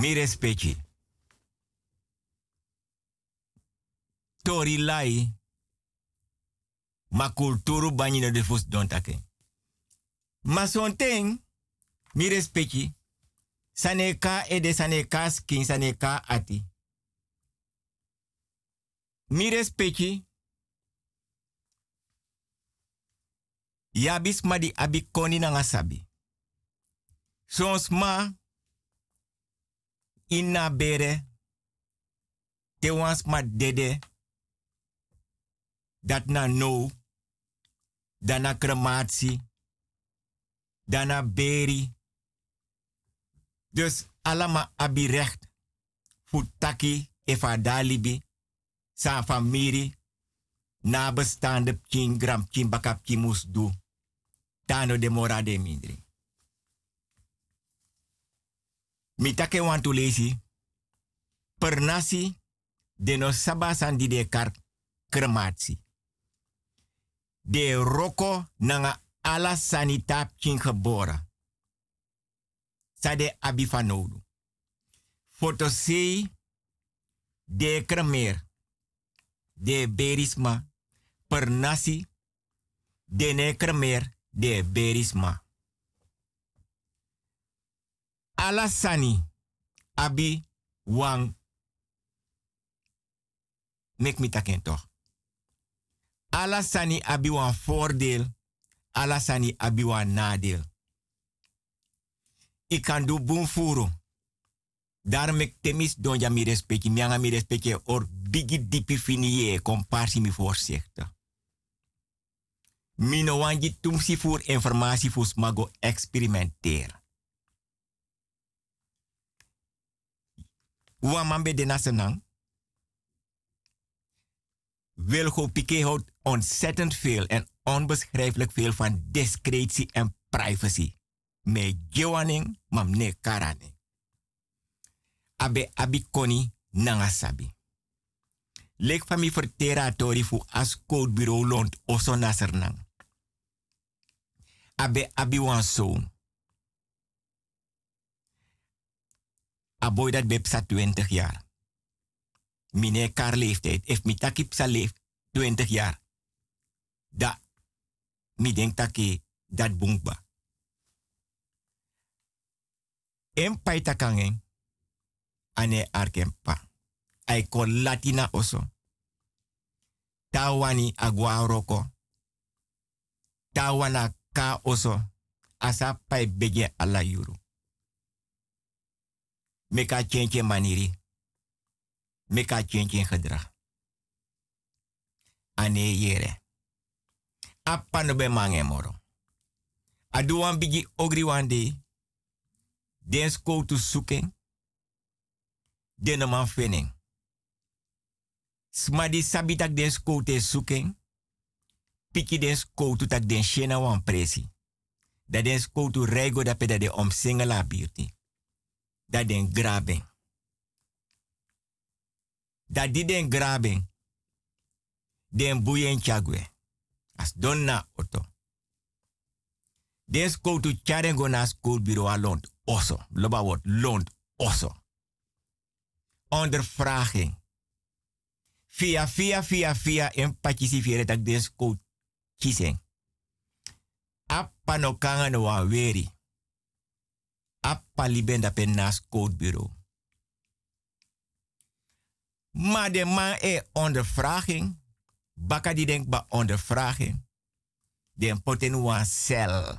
Mi respecti. Tori lai. Ma kulturu banyi de fus don take. Ma mi. Saneka e de saneka skin saneka ati. Mi respecti. Yabis ma di abi koni na ngasabi. Sons ma ina bere. Te wans ma dede. Dat na no. Dana crematie dana beri. Dus allemaal abi recht. Futaki efa dalibi sa famiri nabestaande pkin gram pkin bakap pkin mus du tano de mora de mindri Mi take want to lesi. Per nasi de no sabasan di de kar kremati. De roko nanga ala sanitap kin gebora. Sade abifanodu. Fotosei de kremer. De berisma. Per nasi de ne kremer de berisma. Alasani abi wang mek mi taken toch. Alasani abi wan voordeel, alasani abi wan nadeel. Ik kan do boom furo. Daarom ik temis don ja mi respecti, mi mi respecti or bigi dipi finie komparsi mi voorzichtig. Mino wanji tumsi voor informatie voor smago experimenteren. Wamambe de nasenang. Wilgo Piqué houdt ontzettend veel en onbeschrijfelijk veel van discretie en privacy. Me gewaning, mam ne karane. Abe abikoni nangasabi. Lek fami vertera tori fu as bureau lont oso nasernang. Abe abi wan zoon. Aboy dat bepsa 20 jaar. Mine kar leeftijd. If mi taki psa leef 20 jaar. Da. Mi denk taki dat bunkba. En paita kangen. Ane arkempa. Ay latina oso. Tawani agwa roko. Tawana ka oso. Asa pai bege ala yuru. Meka change maniri. Meka change gedrag. Ane. Appa no be mange moro. Adu wan bigi ogri wan day. Den sko tu suken. Den man fening. Smadi sabitak den te suken. Piki den sko tu tak den shena wan presi. Dat den sko tu rego da peda de omsingela beauty. Dat den graben. Dat di den graben. Den buyen chagwe. As donna oto. Den sko tu charengo na school bureau lont oso. Loba wordt lont oso. Ondervraging. Via, via, via, via, en patjisi tak den sko kisen. Appa no kanga no weri. Appa libenda pen na school bureau. Maar de man e ondervraging. Baka die denkt ba ondervraging. Den poten wan cel.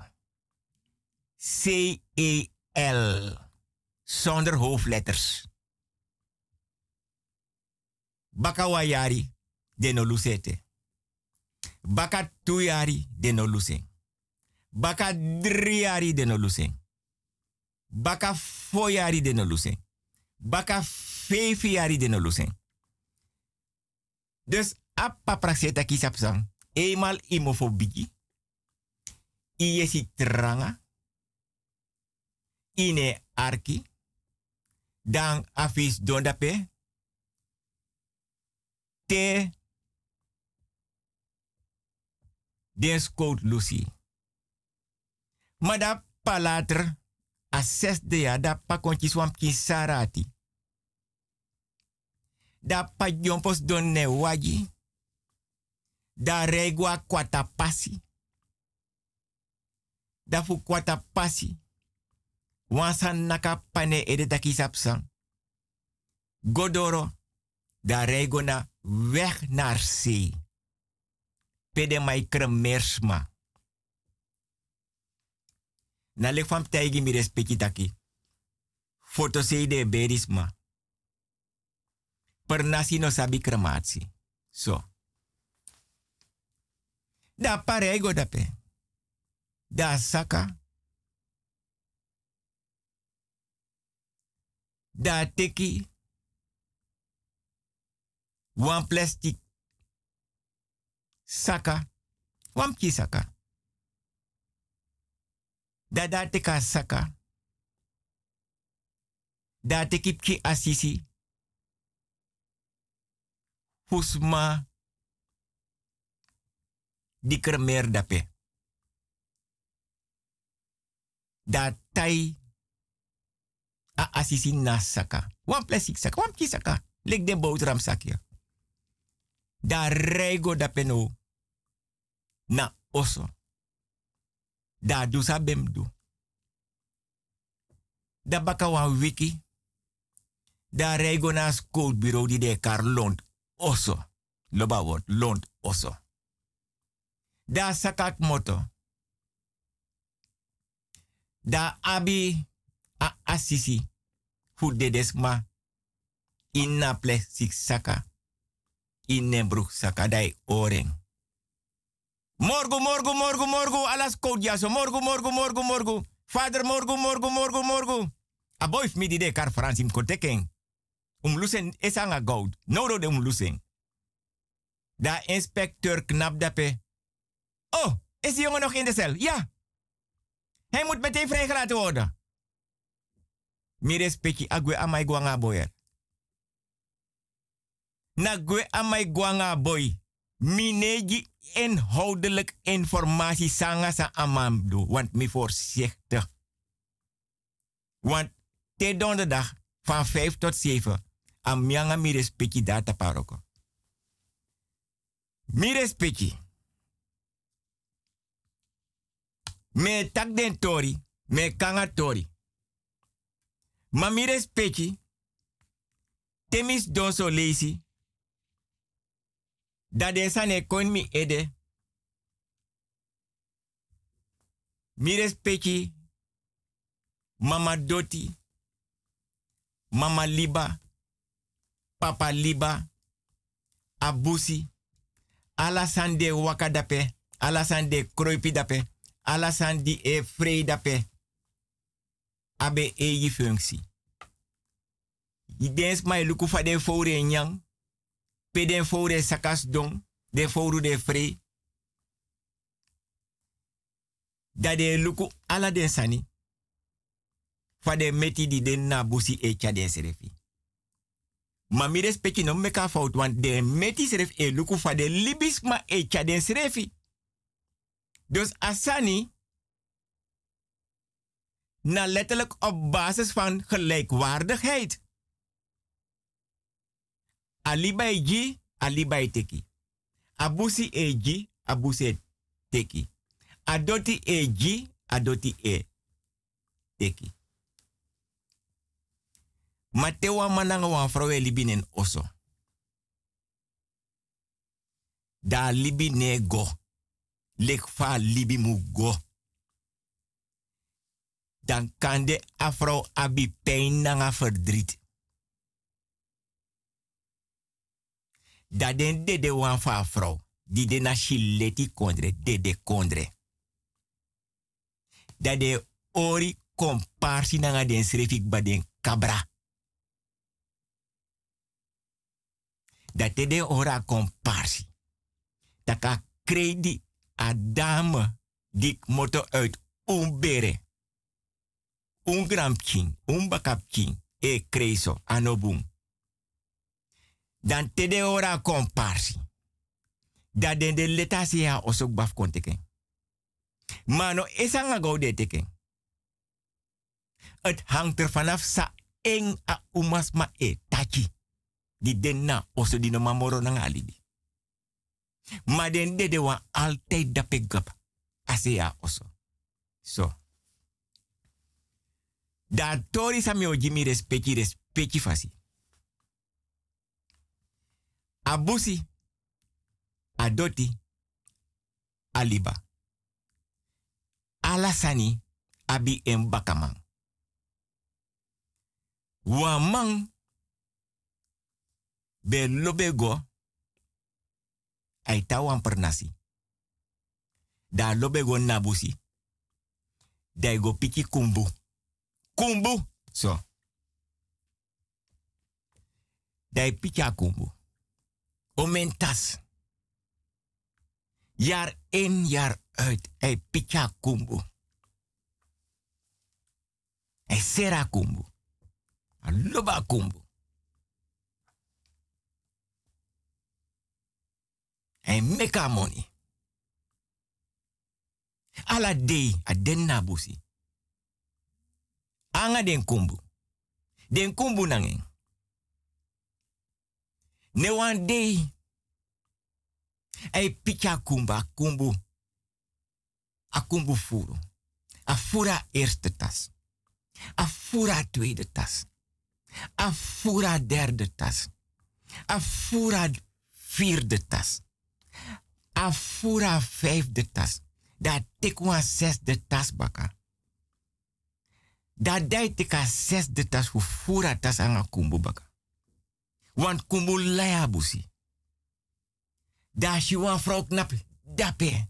C-E-L. Zonder hoofdletters. Baka wayari. Den no lusete. Baka tuyari. Den no luseng. Baka driari. Den no luseng. Baka foyari. Den no luseng. Baka fefiari. Den no luseng. Dus appa prakseta kisapsang. Eenmaal imofobiki. Iesi tranga. Ine arki. Dan afis dondape. Te. Den scout Lucy. Maar dat. A zesde jaar. Dat pa kontje swam kisarati. Dat pa jompos don ne wagi. Da regwa kwata pasi. Da fu kwata pasi. Wansan naka pane ede taki sapsan. Godoro. Da rego na weg naar zee. Pede mai kremersma. Na lek fam taigi mi respecti taki. Foto berisma. Per nasi no sabi krematie. So. Da parego da pe. Da saka. Da teki. Wan plastic. Saka. Wan ki saka. Da da teka saka. Da teki ki asisi. Fusma. Di kremer dape. Da tai. A asisi na saka. Wan plastic saka. Wan saka. Lek den boterham sakje. Da rego dape no. Na oso. Da du sa bem du. Da baka wan wiki. Da rego na school bureau di de kar lont oso. Loba word lont oso. Da sakak moto. Da abi a asisi. Fu de desma. Inna plastic saka. Inne broek saka dai oren. Morgu, morgu, morgu, morgu. Alas jaso. Morgu, morgu, morgu, morgu. Vader, morgu, morgu, morgu, morgu. A boy mi di de kar Fransim konteken. Um lusen esanga goud. No de um lusen. Da inspecteur knap dape. Oh, is die jongen nog in de cel? Ja. Hij moet meteen vrijgelaten worden. Mire speki agwe amai guanga boyer. Na gwe amai guanga boy. Mineji inhoudelijk informatie sanga sa amamdo. Want mi voorzichtig. Want te donderdag van 5 tot 7. Am mianga mi respecti data paroko. Mi respecti. Me tak den tori. Me kanga tori. Ma mi respecti. Temis don so. Da de sane kon mi ede. Mi respecti. Mama doti. mama liba, papa liba, abusi, alasan de waka dape, alasan de kroipi dape, alasan di e frei dape, abe e yi functie. Mai luku fa den fore nyang, pe den fore sakas don, den fore de frei. Da de luku ala den sani, fa de meti di den na busi e cha den serefi. Ma mi respecti no meka fout, want de meti seref e luku fa de libis ma e cha den serefi. Dus asani, na letterlijk op basis van gelijkwaardigheid. Alibai ji, alibai teki. Abusi e ji, abusi teki. Adoti e ji, adoti e teki. Matewa mananga wan vrouw libinen oso. Da libi ne go. Lek fa libi go. Dan kan de afro abi pijn nanga verdriet. Da den de de wan fa afro. Di de na shileti kondre, de de kondre. Da de ori komparsi nanga den srefik ba den kabra. Dat de ora komparsi. Taka kredi a dame dik moto uit umbere. Un gram king, un bakap king, e kreso anobum. Dan te de ora komparsi. Dat den de letasi ya osok baf konteken. Mano esanga go de teken. Het hangt er vanaf sa eng a umas ma e tachi. Di den na oso di mamoro nang alibi. Ma den de de wan altijd da pegap. Ase ya oso. So. Da tori sa mi ojimi respecti respecti fasi. Abusi. Adoti. Aliba. Alasani. Abi en bakamang. Wamang be lobego ay tawan pernasi. Da lobego nabusi. Da go piki kumbu. Kumbu. So. Da piki. Omentas. Jaar in, jaar uit. Hij piki a kumbu. Hij sera kumbu. A loba kumbu. Hij meka money. Ala day a den nabusi. Anga den kumbu. Den kumbu nangen. Ne wan day. Ay picha kumba kumbu. A kumbu furu. A fura eerste tas. A fura tweede tas. A derde tas. A vierde tas. A fura vijfde tas. Da tekwa zesde tas baka. Da dai teka zesde tas fu fura tas anga kumbu baka. Want kumbu laya busi. Da shi wan vrouw knap dape.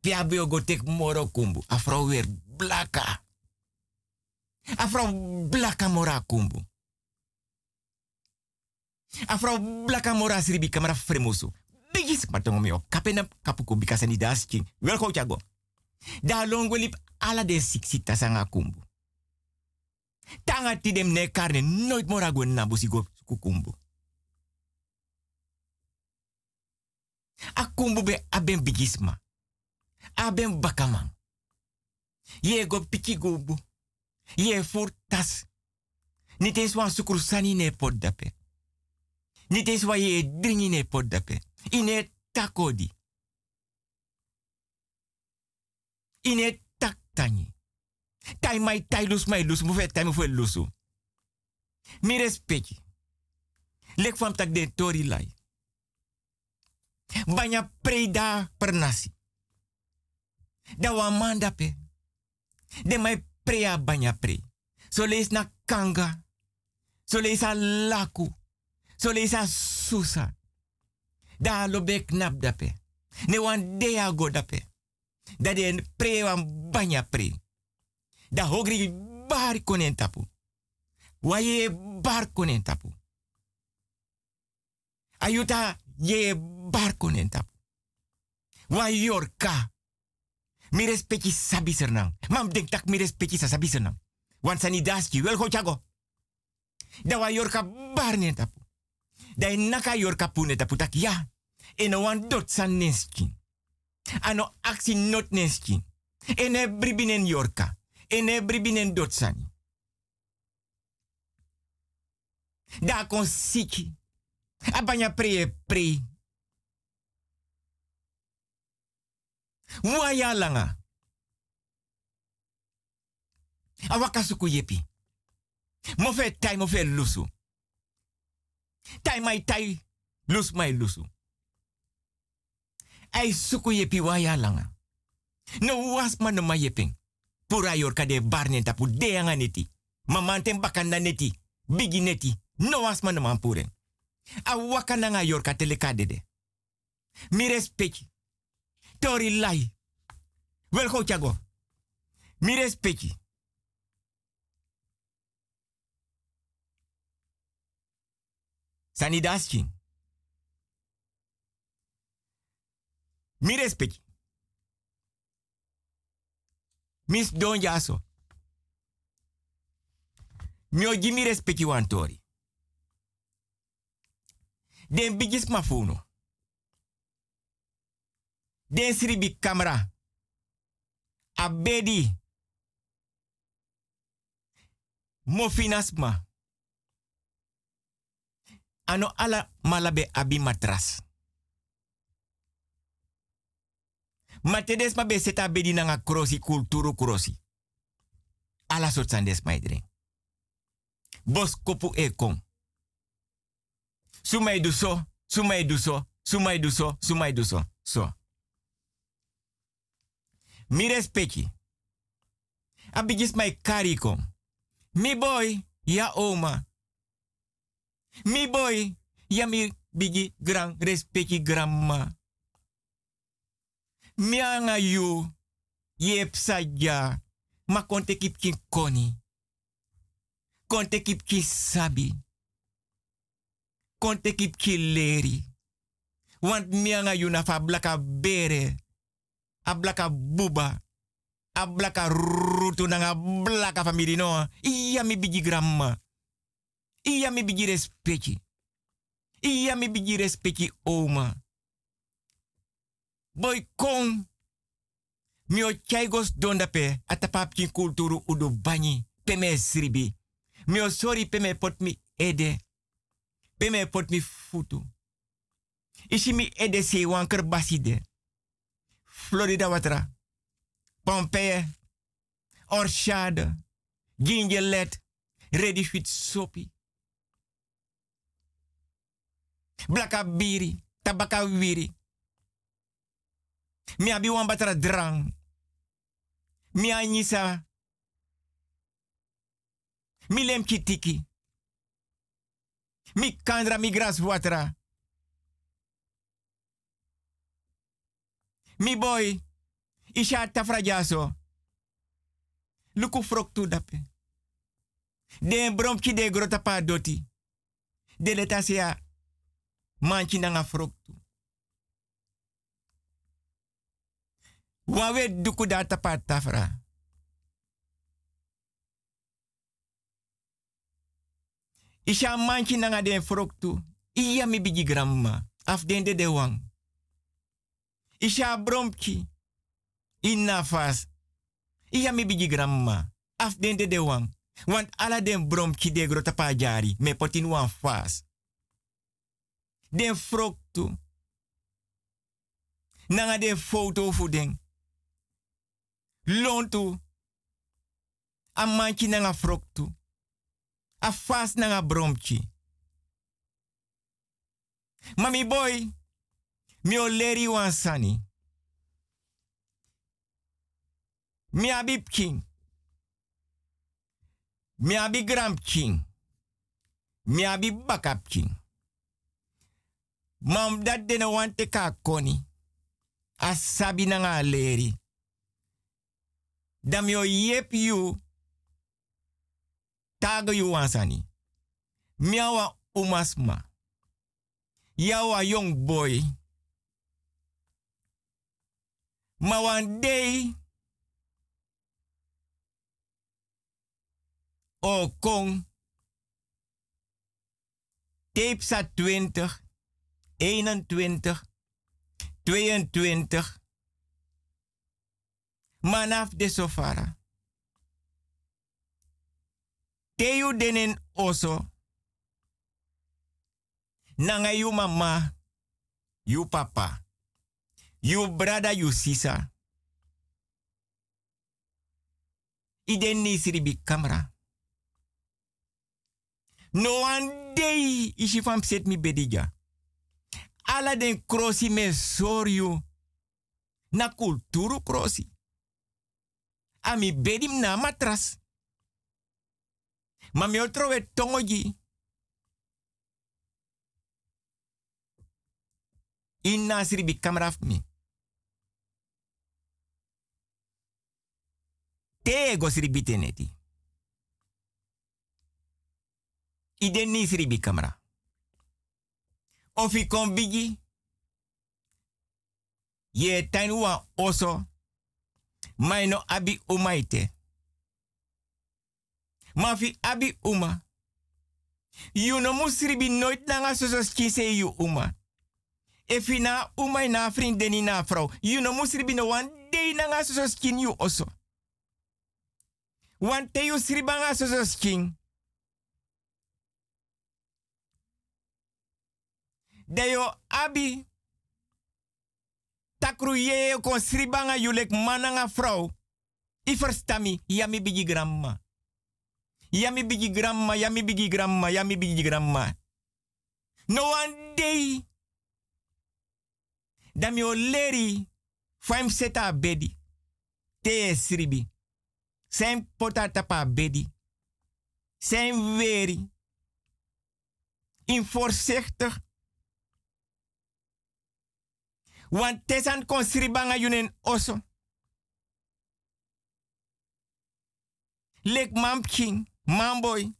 Pia bio go tek moro kumbu. A weer blaka. A blaka mora kumbu. A blaka mora sribi kamera fremoso. Bigis matongo mi op. Kapena kapuko bikasa ni das ching. Wel go chago. Da longo lip ala de siksita sanga kumbu. Tanga tidem ne karne nooit mora go kukumbu. A kumbu be aben bigisma. Aben bakaman. Ye go piki gobu. Ye furtas. Niet eens wan ne pot dape. Niet eens ye dringi ne pot dape. Ine takodi. Ine taktani. Tai mai tai lus mai lus. Mufe tai lusu. Mi respecti. Lek fam tak den tori lai. Banya preda pernasi. Da wa manda pe. De mai prea banya pre. So lees na kanga. So leisa laku. So leisa susa. Da lobe knap dape. Ne wan dea go dape. Da de pre wan banya pre. Da hogri bar konen tapu. Waye bar konen tapu. Ayuta ye bar konen tapu. Wa yorka. Mi respecti sernang. Mam denk tak mi respecti sa sabi sernang. Wan sani daski wel go chago. Da wa yorka tapu. Da e naka yorka pune tapu tak ya. Eno wan dot san neskin. Ano aksi not neskin. Ene bribinen yorka. Ene bribinen dot. Da kon siki. Abanya pre pre. Waya langa. Awaka suku yepi. Mofe tai mofe lusu. Tai mai tai. Lus mai lusu. Ai suku yepi waya langa. No was man no ma yeping. Pura yorka de barnen tapu de anga neti. Mamanten bakanda neti. Bigi neti. No was no. Awaka nanga yorka telekade de. Mi respecti. Tori lai. Wel go chago. Mi respecti. Sani daskin. Mi respecti. Mis don jaso. Mi mi respecti wan. Den bigis mafuno. Den sribi camera. Abedi. Mofinasma. Ano ala malabe abi matras. Matedes ma be seta bedi nanga krosi kulturu krosi. Ala sort maidring. Bos kopu e kom. Sumai du so, sumai du so, sumai so, sumai du so. Mi respecti. Abigis mai kari kom. Mi boy, ya oma. Mi boy, ya mi bigi gran respecti grandma. Mi anga you, yep saja, ma konte kip kin koni. Konte kip ki sabi. Konte kip ki leri. Want mi anga you na fa blaka bere. A blaka buba. A blaka rutu nanga blaka family no. Iya mi bigi grandma. Iya mi bigi respecti. Iya mi bigi respecti oma. Boy kon. Mi o chaigos dondape atapapkin kulturu udu banyi. Peme sribi. Mi o sorry peme pot mi ede. Peme pot mi futu. Isi mi ede se wanker baside. Florida watra. Pompeii. Orchade. Gingelet. Ready fit sopi. Blaka biri. Tabaka wiri. Mi abi wan batra drang. Mi anyisa. Mi lem kitiki. Mi kandra mi gras watra. Mi boy. Isha tafrajaso. Luku froktu dape. Den bromki de grota pa doti. De letasia. Manchi nanga froktu. Wawe duku data pa tafra. Isha manchi nanga den froktu. Iya mi bigi gramma. Af den de de wang. Isha bromki. Inna fas. Iya mi bigi gramma. Af den de de wang. Want ala den bromki de grota pa jari. Me potin wan fas. Den froktu. Nanga den foto fu den. Lontu. A manchi nanga froktu. A fas nanga bromki. Mami boy. Mi o leri wan sani. Mi abi king. Mi abi gram king. Mi abi bakap king. Mam dat dene wante ka koni. Asabi na nga leri. Dam yo yep you. Tago you wansani. Miawa umasma. Yawa young boy. Ma one day. O kong. Tape sa 20, 21, 22. Manaf de sofara. Teyu denen oso. Nanga yu mama, yu papa, yu brada, yu sisa. Iden ni siribi kamera. No one day ishi fam set mi bedija. Ala den krosi me soryu. Na kulturu krosi. Ami bedim na matras. Ma mi otrowe tongoji. Inna siribi kamera mi. Te go siribi teneti. Iden ni siribi kamera. Of i kon bigi. Ye tainua oso. Maino abi umaite. Mafi abi uma. You no musribi nooit nanga sosos kise you uma. Efi na uma na vriendin na vrouw. You no musribi no one day nanga sosos kin you oso. Want te you sribanga sosos kin. Deyo abi. Takru ye kon sribanga yulek mananga vrouw. I verstami, yami bigi gramma. Yami bigi gramma, yami bigi gramma, yami bigi gramma. No one day. Dami o leri. Faim seta bedi. Te sribi. Zijn potata pa bedi. Zijn weri. In voorzichtig. Want tesan kon sribanga yunen oso. Lek mampking, mamboy.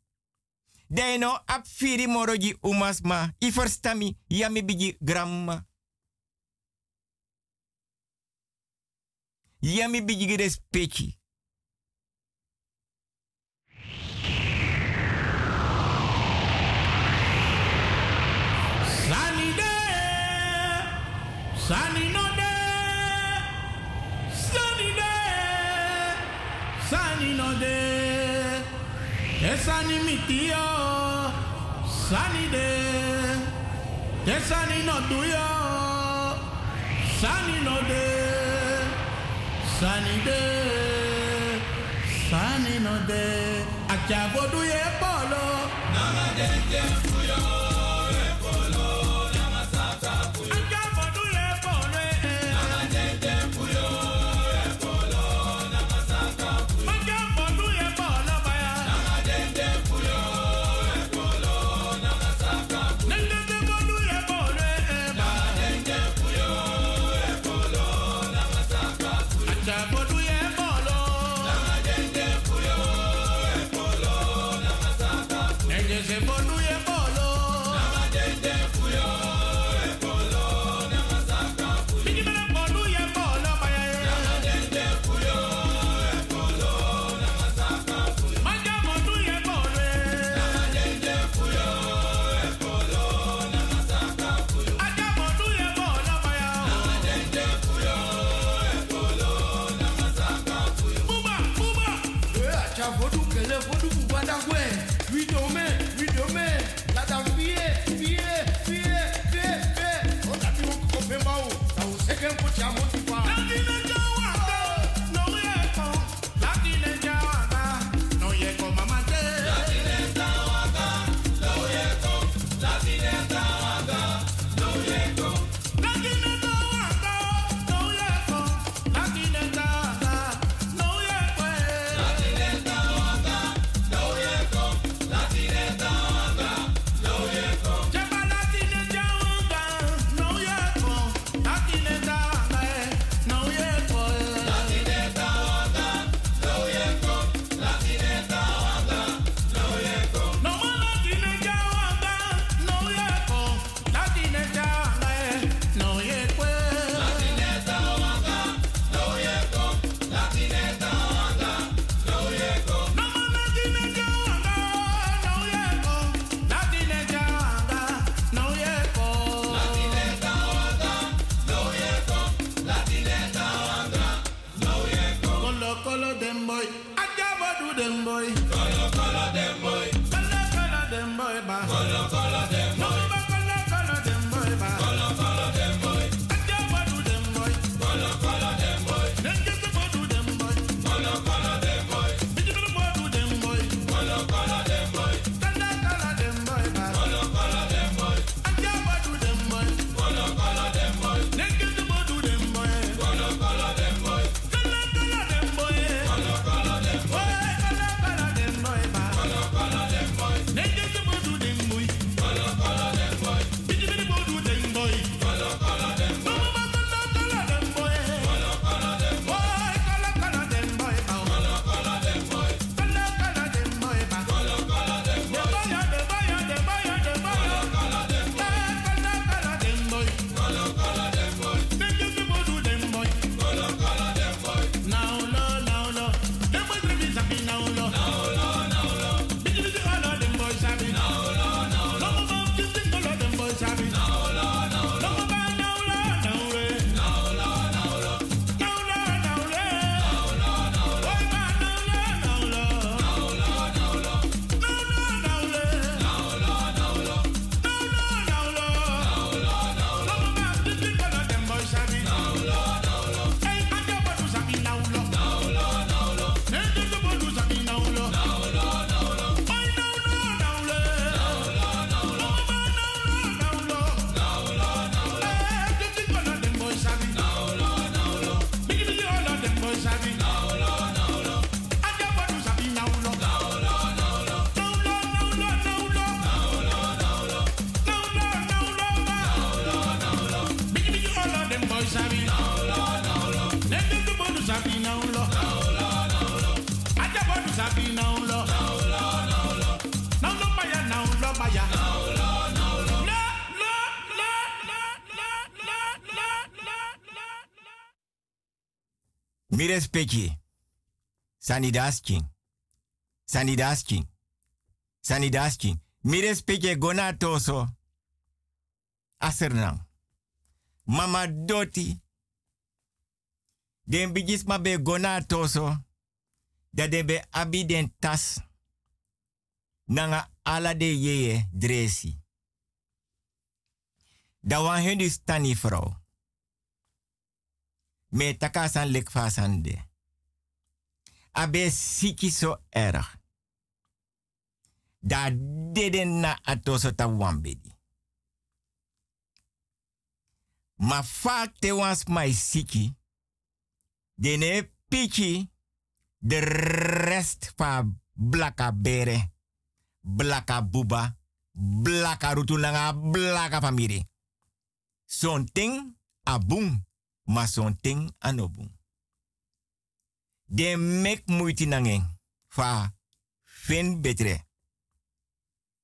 Deno ap firi moroji umasma. I verstami yami bigi gramma. Yami bigi. Sunny day, sunny Sunny mitio, sunny day. Yes, sunny no do yo, sunny no day, sunny day, sunny no ye polo, fuyo. Mi respecti. Sanidasking. Sanidasking. Sanidasking. Mi respecti gona toso. Asernang. Mama doti. Den bigis ma be gona toso. Dat de be den tas. Nanga ala de yeye dresi. Da wan. Me taka san lek fasande. Abe siki so erg. Da deden na atoso ta wambedi. Ma vaak te wans mai siki. Dene piki de rest van blaka bere. Blaka buba. Blaka rutulanga. Blaka famiri. Son ting. Ma son ting anobung. De mek moeite nangen. Fa fin betre.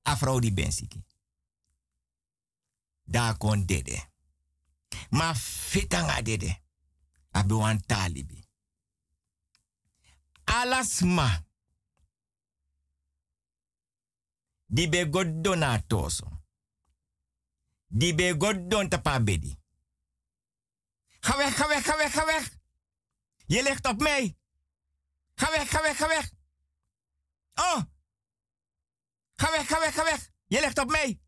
Afro di bensiki. Da kon dede. Ma fitanga dede. Abi wan talibi. Alasma. Di be toso. Di be godon tapa bedi. Ga weg, ga weg, ga weg, ga weg. Je ligt op mij. Ga weg, ga weg, ga weg. Oh. Ga weg, ga weg, ga weg. Je ligt op mij.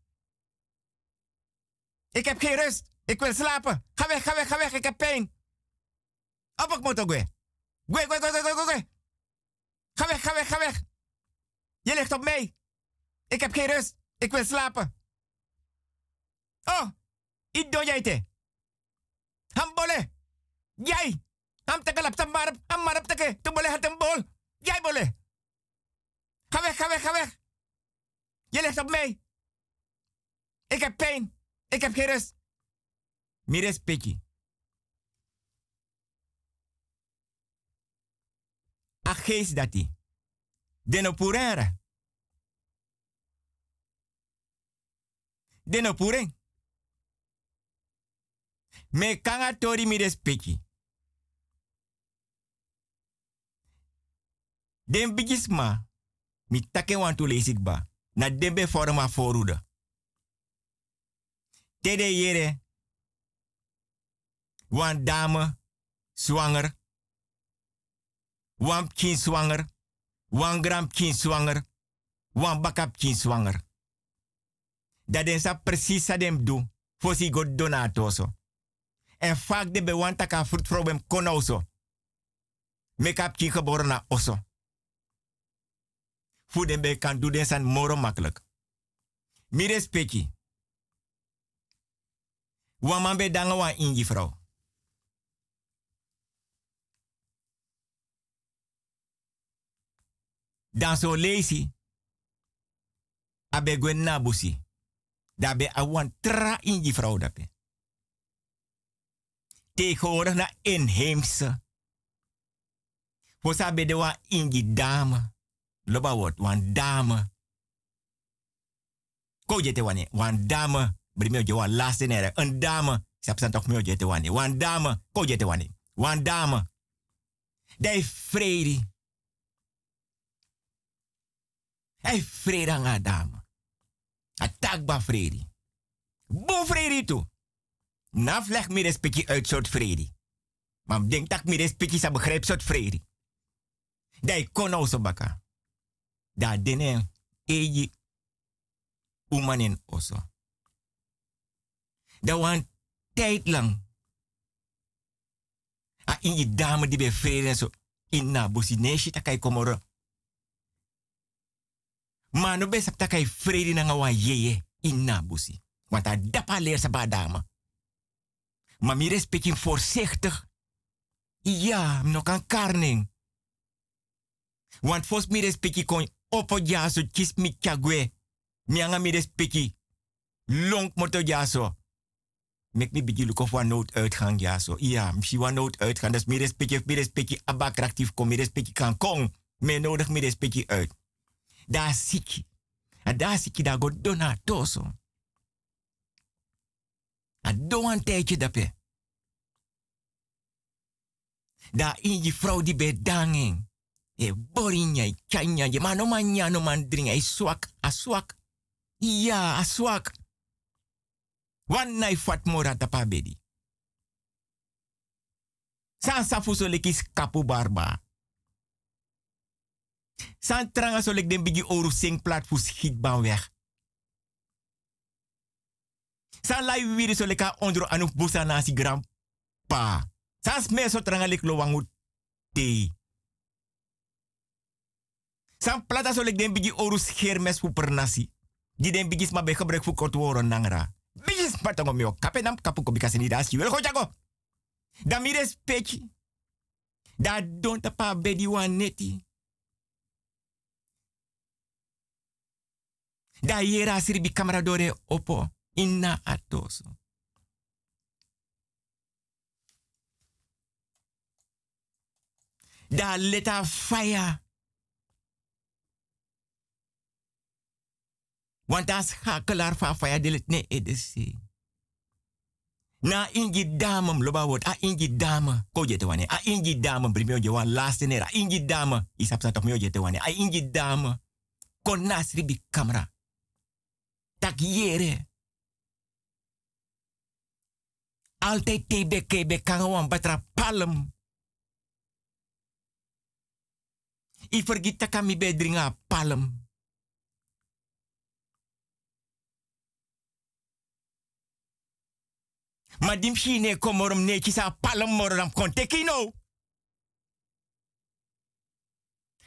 Ik heb geen rust. Ik wil slapen. Ga weg, ga weg, ga weg. Ik heb pijn. Op, ik moet ook weer. Gwe, gwe, gwe, gwe. Ga weg, ga weg, ga weg. Je ligt op mij. Ik heb geen rust. Ik wil slapen. Oh, ik doe jij te. Hambole. Jij. Ham teke lap tam. Ham teke. Tu boleh hat een bol. Jij boleh. Ga weg, ga weg, ga op mij. Ik heb pijn. Ik heb geen rust. Mire speki. A geest dati. Deno purera. Deno pureng. Me kanga tori mi respecti. Den bigisma. Mi take wan tu lezik ba. Na dembe forma foruda. Tede yere. Wan dame. Zwanger. Wan kin zwanger. Wan gram kin zwanger. Wan bakap kin zwanger. Dat den sa precies sa dem do. Fosi god donatoso. En vaak de bewanta ka fruit problem konoso. Make-up kin geboren na oso. Voor den be kan doen den san moro makkelijk. Mi respecti. Wan man be danga wan inji vrouw. Dan so lazy. Abe gwen na busi. Dabe awan tra inji vrouw dape. Tegenwoordig na inheemse. Fosa be de wan inji dame. Loba wordt wan dame. Ko jete wane, wan dame. Brimio je wan laatste nere. Een dame. Sap san toch mio jete wane. Wan dame. Ko jete wane. Wan dame. Dai fredi. Hij vrede aan dame. Attack ba vrede. Bo vrede toe. Naf leg me respectie uit soort vrede. Maar denk dat me respectie sa begrijp soort vrede. Dai kono baka. Da dene eji umanin oso. Da wan tijd lang. A in je dame die bij vrede zo. In na busi neshi takai komoro. Maar no best tak kai vrede na nga wan yeye in na busi. Want a dapa leer sa ba dame. Maar mi respecting voorzichtig. Ja, no kan karning. Want fos mi respecti kon opo jaso kis mi kagwe. Mi anga mi respecti. Long moto jaso. Mek mi bigi luk of wan nooduitgang jaso. Ja, misschien wan nooduitgang. Dus mi respecti, mi respecti abakraktief kom. Mi respecti kan kong. Me nodig mi respecti uit. Daar siki. En daar siki daar go dona toso. En doe een tijdje dape. Da in je vrouw die bedanging. E borinja, e chanya, je man no man ja no man dringa, e swak, a swak. Ja, a swak. Wan nai fat mora tapa bedi. San safu so kapu barba. San tranga so lek den bigi oru sing plat fu schiet ban weg. San lai wiri so leka ondro anu busa nasi grandpa. San sme so tranga lek lo wangu. San plata so lek den bigi oru schermes fu per nasi. Di den bigi sma be gebruik fu kort woron nangra. Bigi spartango mio kape nam kapu ko bikasi dasi. Wel go jago. Da mi respecti. Da don tapa bedi wan neti. Da yera siribi camera dore opo. Inna atoso. Da leta fire. Want as schakelaar van fire de let ne edese. Na ingi dame loba word. A ingi dame. Ko. A ingi dame brimio je wan. A ingi dame. Isap sa toch wane. A ingi dame. Kon nasri bi camera. Tak yere. Altijd kebe kangawan batra palm. I vergita kami bedringa palm. Maar shine komorum neki sa palm moram konteki no.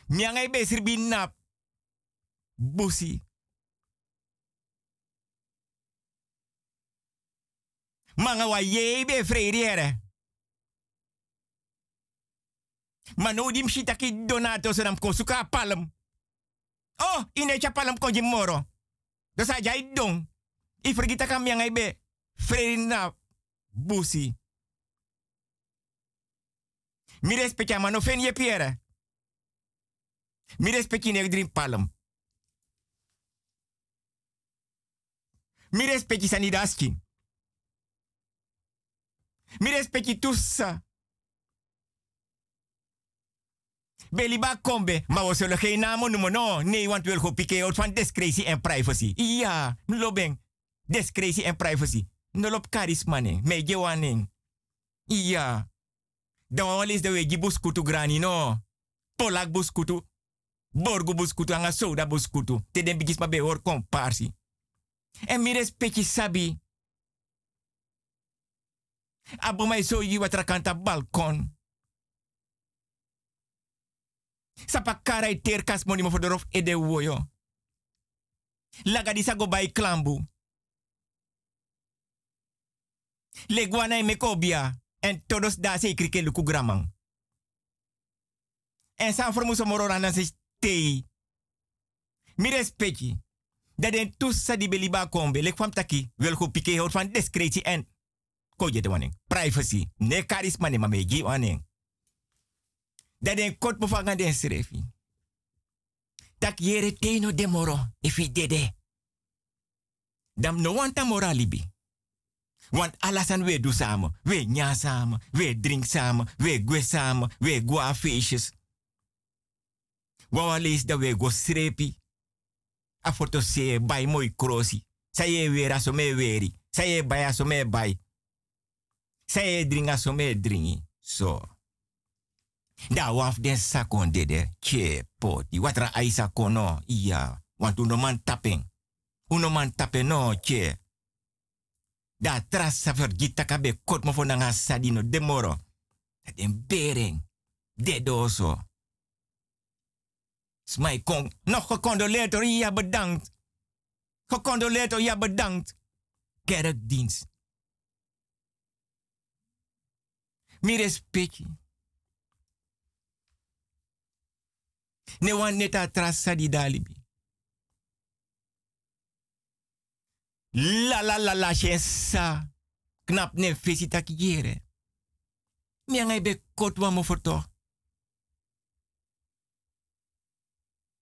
Miangai besir binap. Busi. Manga wa ye be freiriere. Maar no dim shita ki donato se nam kosuka palm. Oh, ine cha palm ko moro. Dosa jai dong. I vergita kam miangai be freirina busi. Mi respecta mano fen ye piere. Mi respecti ne drin palm. Mi sanidaski. Mi respecti tussa. Beliba kombe, maar we zullen geen namen noemen, no. Nee, want we willen van discretie en privacy. Ja, lobeng. Discretie en privacy. Nolop charisma ne, me gewaning. Ja. Dan wel is de wegi buskutu grani, no. Polak buskutu. Borgu buskutu, anga soda buskutu. Te den bigis ma be hor komparsi. En mi respecti sabi. Abo mai so yi watra kanta balkon. Sapa karai terkas moni mo fodorof ede woyo. Laga sago bai klambu. Leguana mekobia. En todos da se krike luku gramang. En san formuso morora na se tei. Mi respecti. Dat den tussa di beliba kombe. Lek taki. Wel go pike hout van discretie en. Ko je de waning. Privacy. Ne charisma ne mame gi waning. Dat den kot bevanga den srefi. Tak yere teno de moro. Ifi dede. Dam no wanta moralibi. Want alasan we do samen. We nya samen. We drink samen. We gwe samen. We go a feestjes. Wawa lees dat we go srepi. A foto se bay mooi krosi. Sa ye weer aso me weeri. Sa ye bay aso me. Sa ye drink aso me dringi. So. Da waf den sakon dede. Che poti. Watra aisa kono. Iya. Want uno man tapping. Uno man tapping no. Che. Da trasa vergita kabe kot mo fona nga sadino demoro. Den bering. De doso. Smai kon. Nog gecondoleerd hoor. Ja bedankt. Gecondoleerd hoor. Ja bedankt. Kerkdienst. Mi respecti. Ne wan neta trasa di dalibi. La la la la sa. Knap ne visita kiere. Mi angai be kot wa mo forto.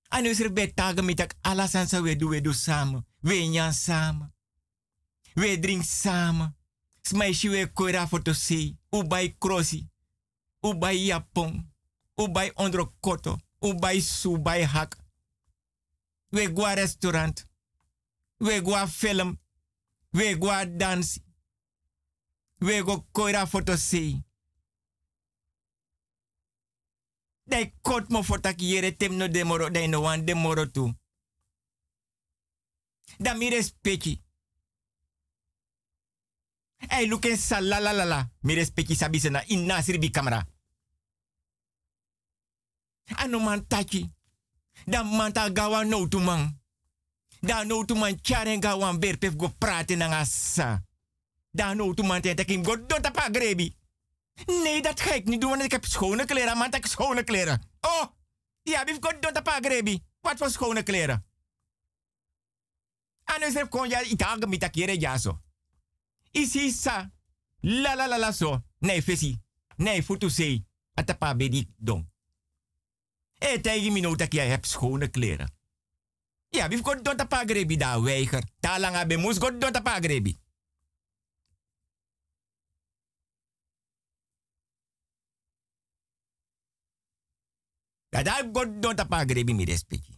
Anu is sa we do we do samen. We nyan samen. We drink samen. Smai shi we koira foto si. U bai krosi. ubai japon, ubai onder koto, ubai subai hak. We go restaurant, we go film, we go dance, we go koira foto see. Dai kot mo foto kiere tem no demoro, dai no wan demoro tu. Da mi respecti. Hey, look en la. Mi respecti sabi sena in nasir bi camera. Ano man tachi. Da man ta gawa no tu man. Da no tu man charen gawa go praten na asa. Da no tu man te kim go do tapa grebi. Nee, dat ga ik niet doen, want ik heb schone kleren. Man, ik heb schone kleren. Oh, ja, wie go do tapa grebi. Wat voor schone kleren? Kon ja itaga mitakere ja so. Isi sa. La la la la so. Nee, fesi. Nee, futu sei. Atapa bedi dong. E tegen mi nou dat hebt schone kleren. Ja, wie komt door de pagrebi daar weiger. Talang abe moes god door de pagrebi. Ja, daar god door de pagrebi mi respecti.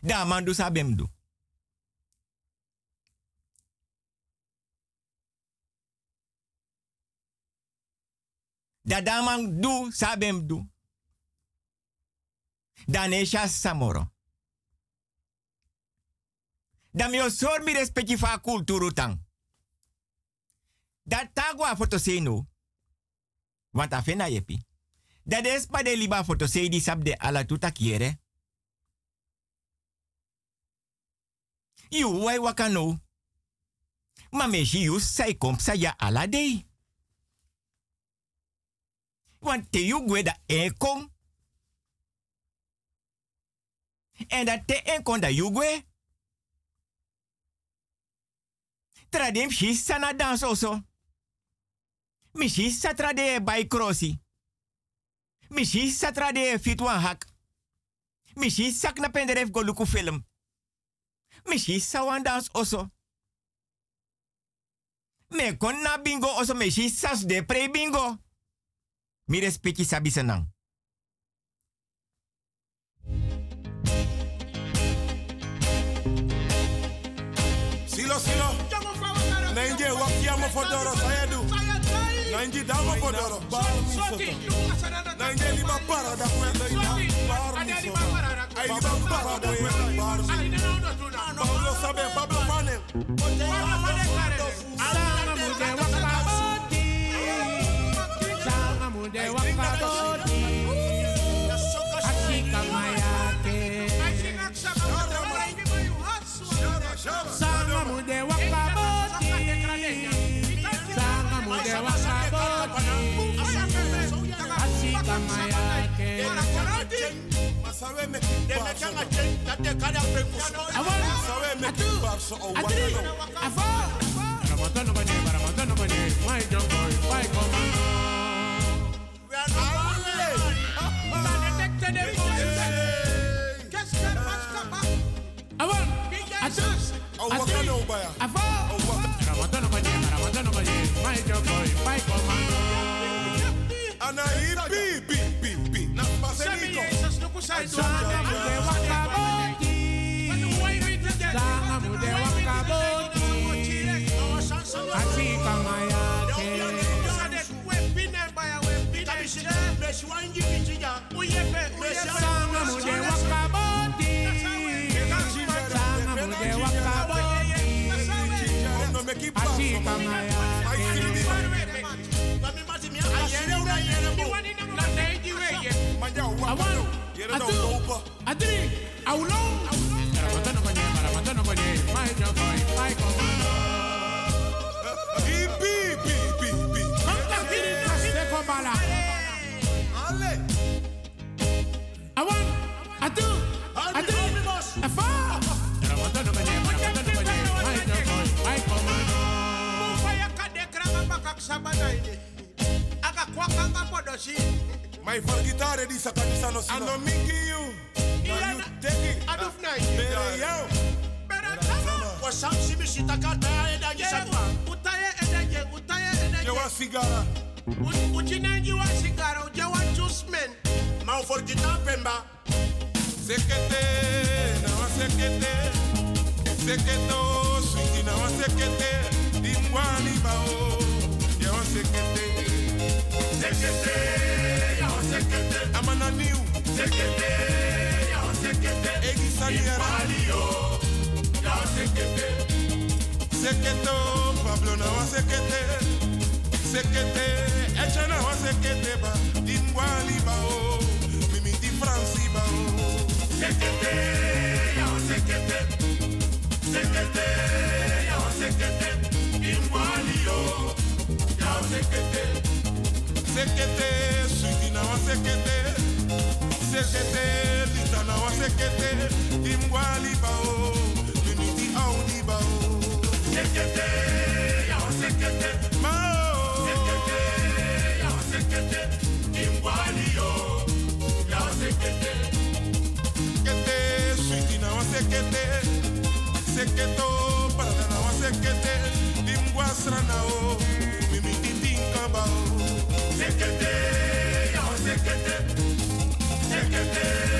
Da man du sabem du. Da daman du sabem du. Samoro. Da mi osor mi respecti fa kulturu tang. Da tagwa foto seno. Want afena yepi. Da de liba foto se di sab ala tuta kiere. You wai wakano. Ma meshi you sai kom sa ya ala. Want te you gwe da ekon. En dat te ekon da you gwe. Tradim shi sana dans oso. Mishi satrade by crossi. Mishi satrade fit wan hak. Mishi sak na penderef go luku film. Mishi sawan dans oso. Me kon na bingo oso mishi sas de pre bingo. Mi respecti sabi senang. Silo, silo. Nainje wakiamo fodoro sayedu. Bar mi soto. Nainje liba para da kwenda ina. Ay liba para da kwenda bar mi. Pablo sabe, Pablo fane. Sanga mude wakaboti. Sanga mude wakaboti. Masawe me kibarso. Masawe me kibarso o Atri. wakano. Afo. Ramotono bani, ramotono bani. My jungle, my commando. Awon. Atu. O wakano baya. Afo. Ramotono bani, ramotono bani. My jungle, my commando. Bi bi. Na paseniko. Sanga mude Atu. Adri. Aulong. Ramatano bani, ramatano bani. My joy, my commando. Ibi bi bi bi. Kanta kiri na steko bala. Ale. Awan. Atu. Adri. Afa. Ramatano bani, ramatano bani. My joy, my commando. My for guitar di sa kanisa no sino. Ano mingi you. Na you take it. Bere yo. wa samsi bisita kata eda gisatwa. Utaye edeje, utaye edeje. Jewa sigara. Uchinenji wa sigara, ujawa jusmen. Ma for kita pemba. Sekete, na wa sekete. Seketo, switi na wa sekete. Dimwani bao, ya wa sekete. Sekete, ya wa sekete. Amana niu. Sekete, ya sekete. Egi saniera. Ya sekete. Seketo, Pablo na wa sekete. Sekete, echa na wa sekete ba. Dimwani bao, mimi di Franci bao. Sekete, ya sekete. Sekete, ya sekete. Dimwani yo, ya sekete. Sekete, sweetie na wa sekete. Sekete, lita na wa sekete. Dimwani bao, mimi di audi bao. Sekete, ya wa sekete. Mao. Sekete, ya wa sekete. Dimwani yo, ya wa sekete. Sekete, sweetie na wa sekete. Seketo, parada na wa sekete. Sekete,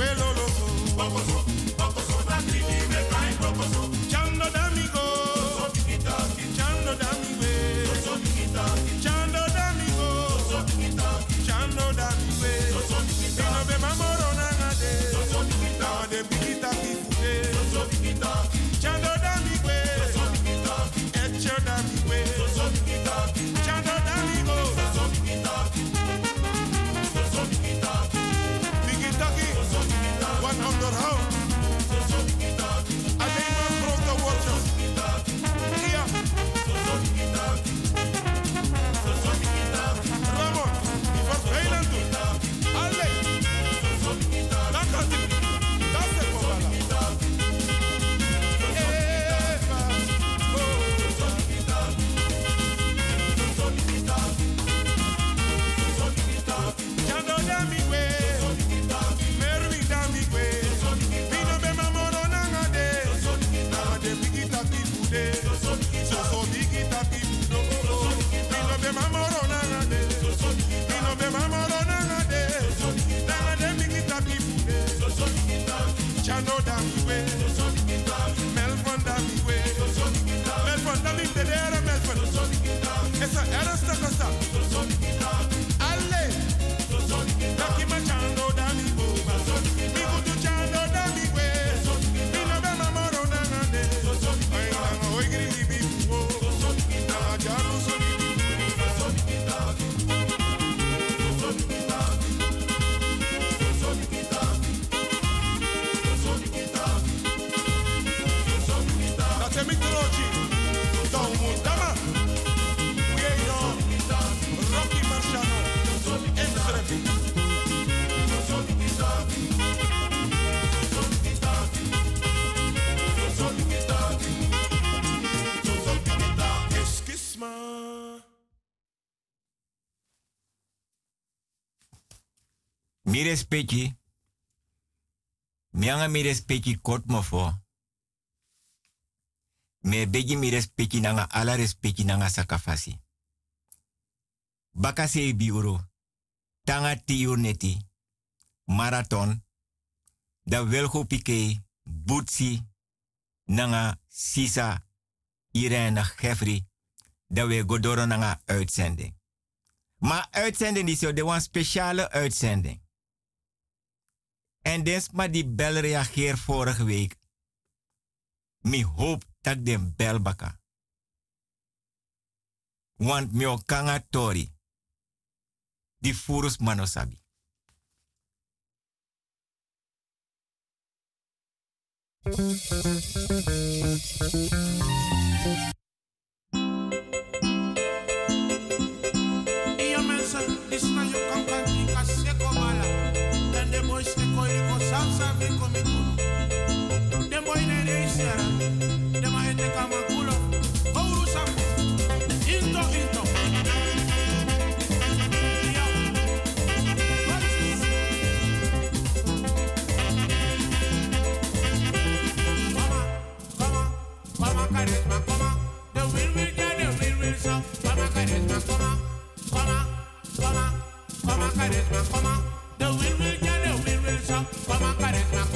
me respecti. Mianga mi respecti kot mo fo. Me begi mi respecti nanga ala respecti nanga sakafasi. Bakase biuro. Tanga tiyo. Marathon. Da welgo pike. Butsi. Nanga sisa. Irene Jeffrey. Dat we godoro nanga uitzending. Maar uitzending is de een speciale uitzending. En des maar die bel reageer vorige week. Mi hoop dat de bel baka. Want mi okanga tori. Die furus manosabi. Y Coma, coma, coma, carisma, coma. The will will get the will will so. Coma, carisma, coma.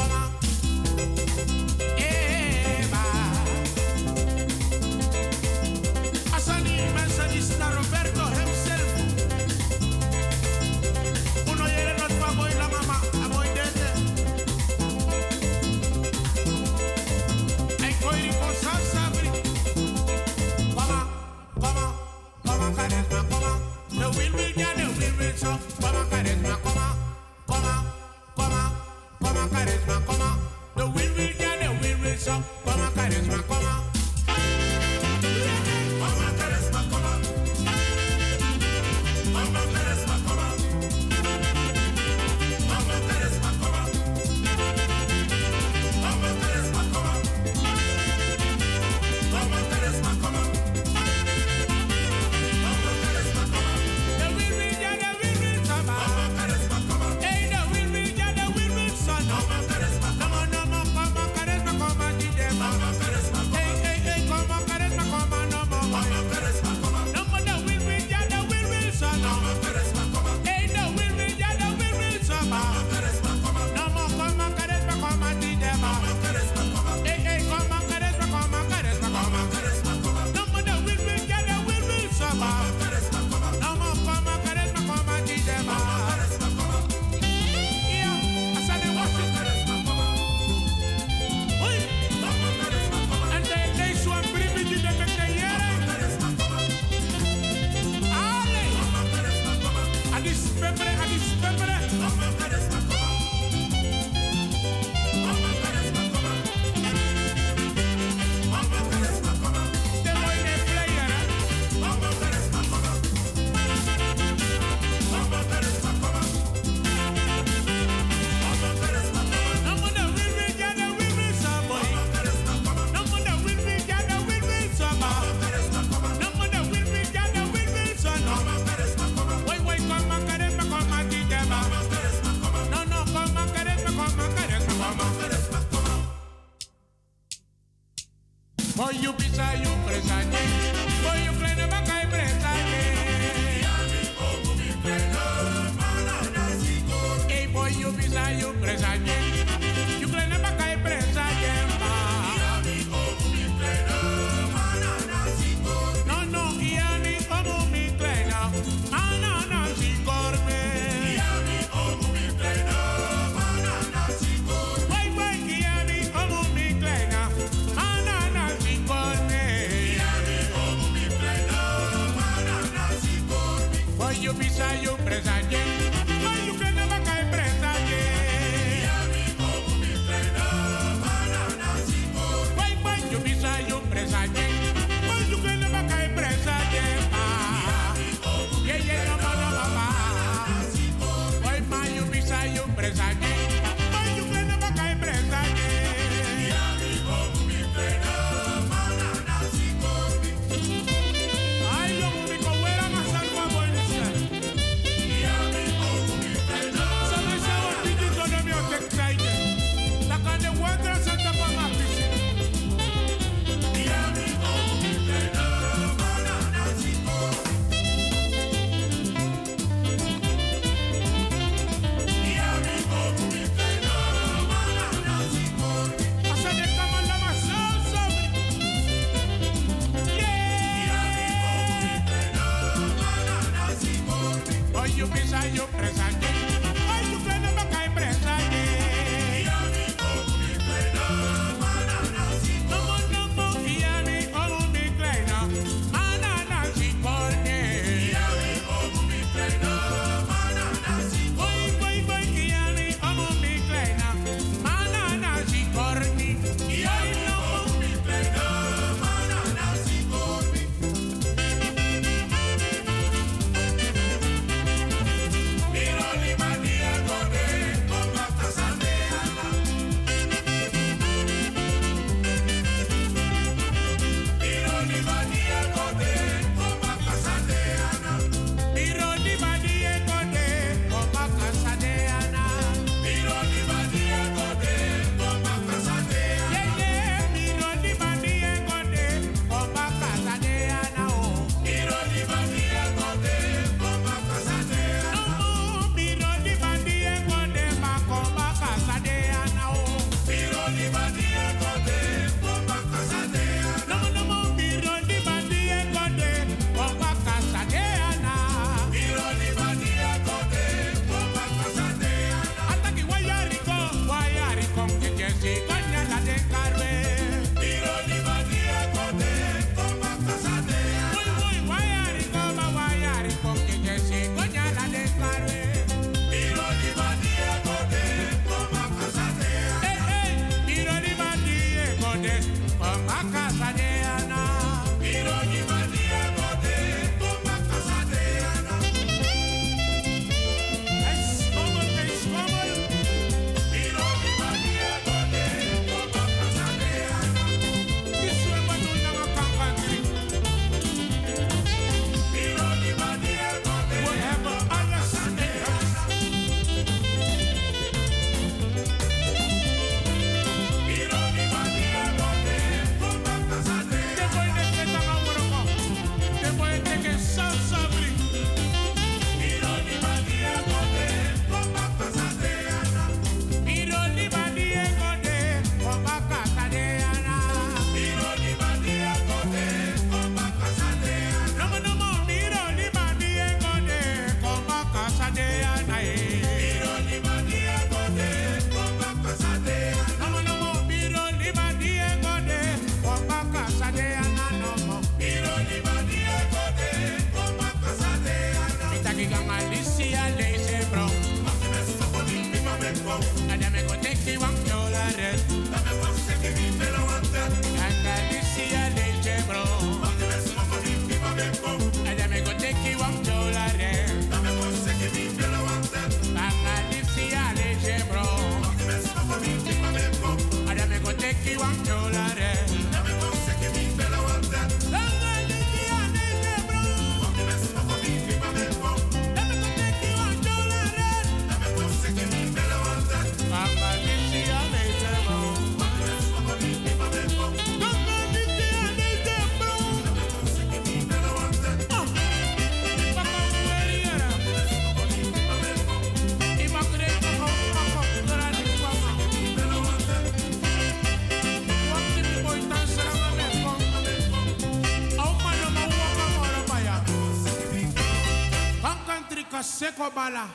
kobala.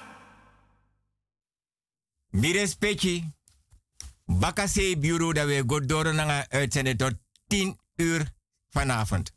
Mire Petje, Bakase Bureau dat we goddoren naar eh, uitzenden tot 10 uur vanavond.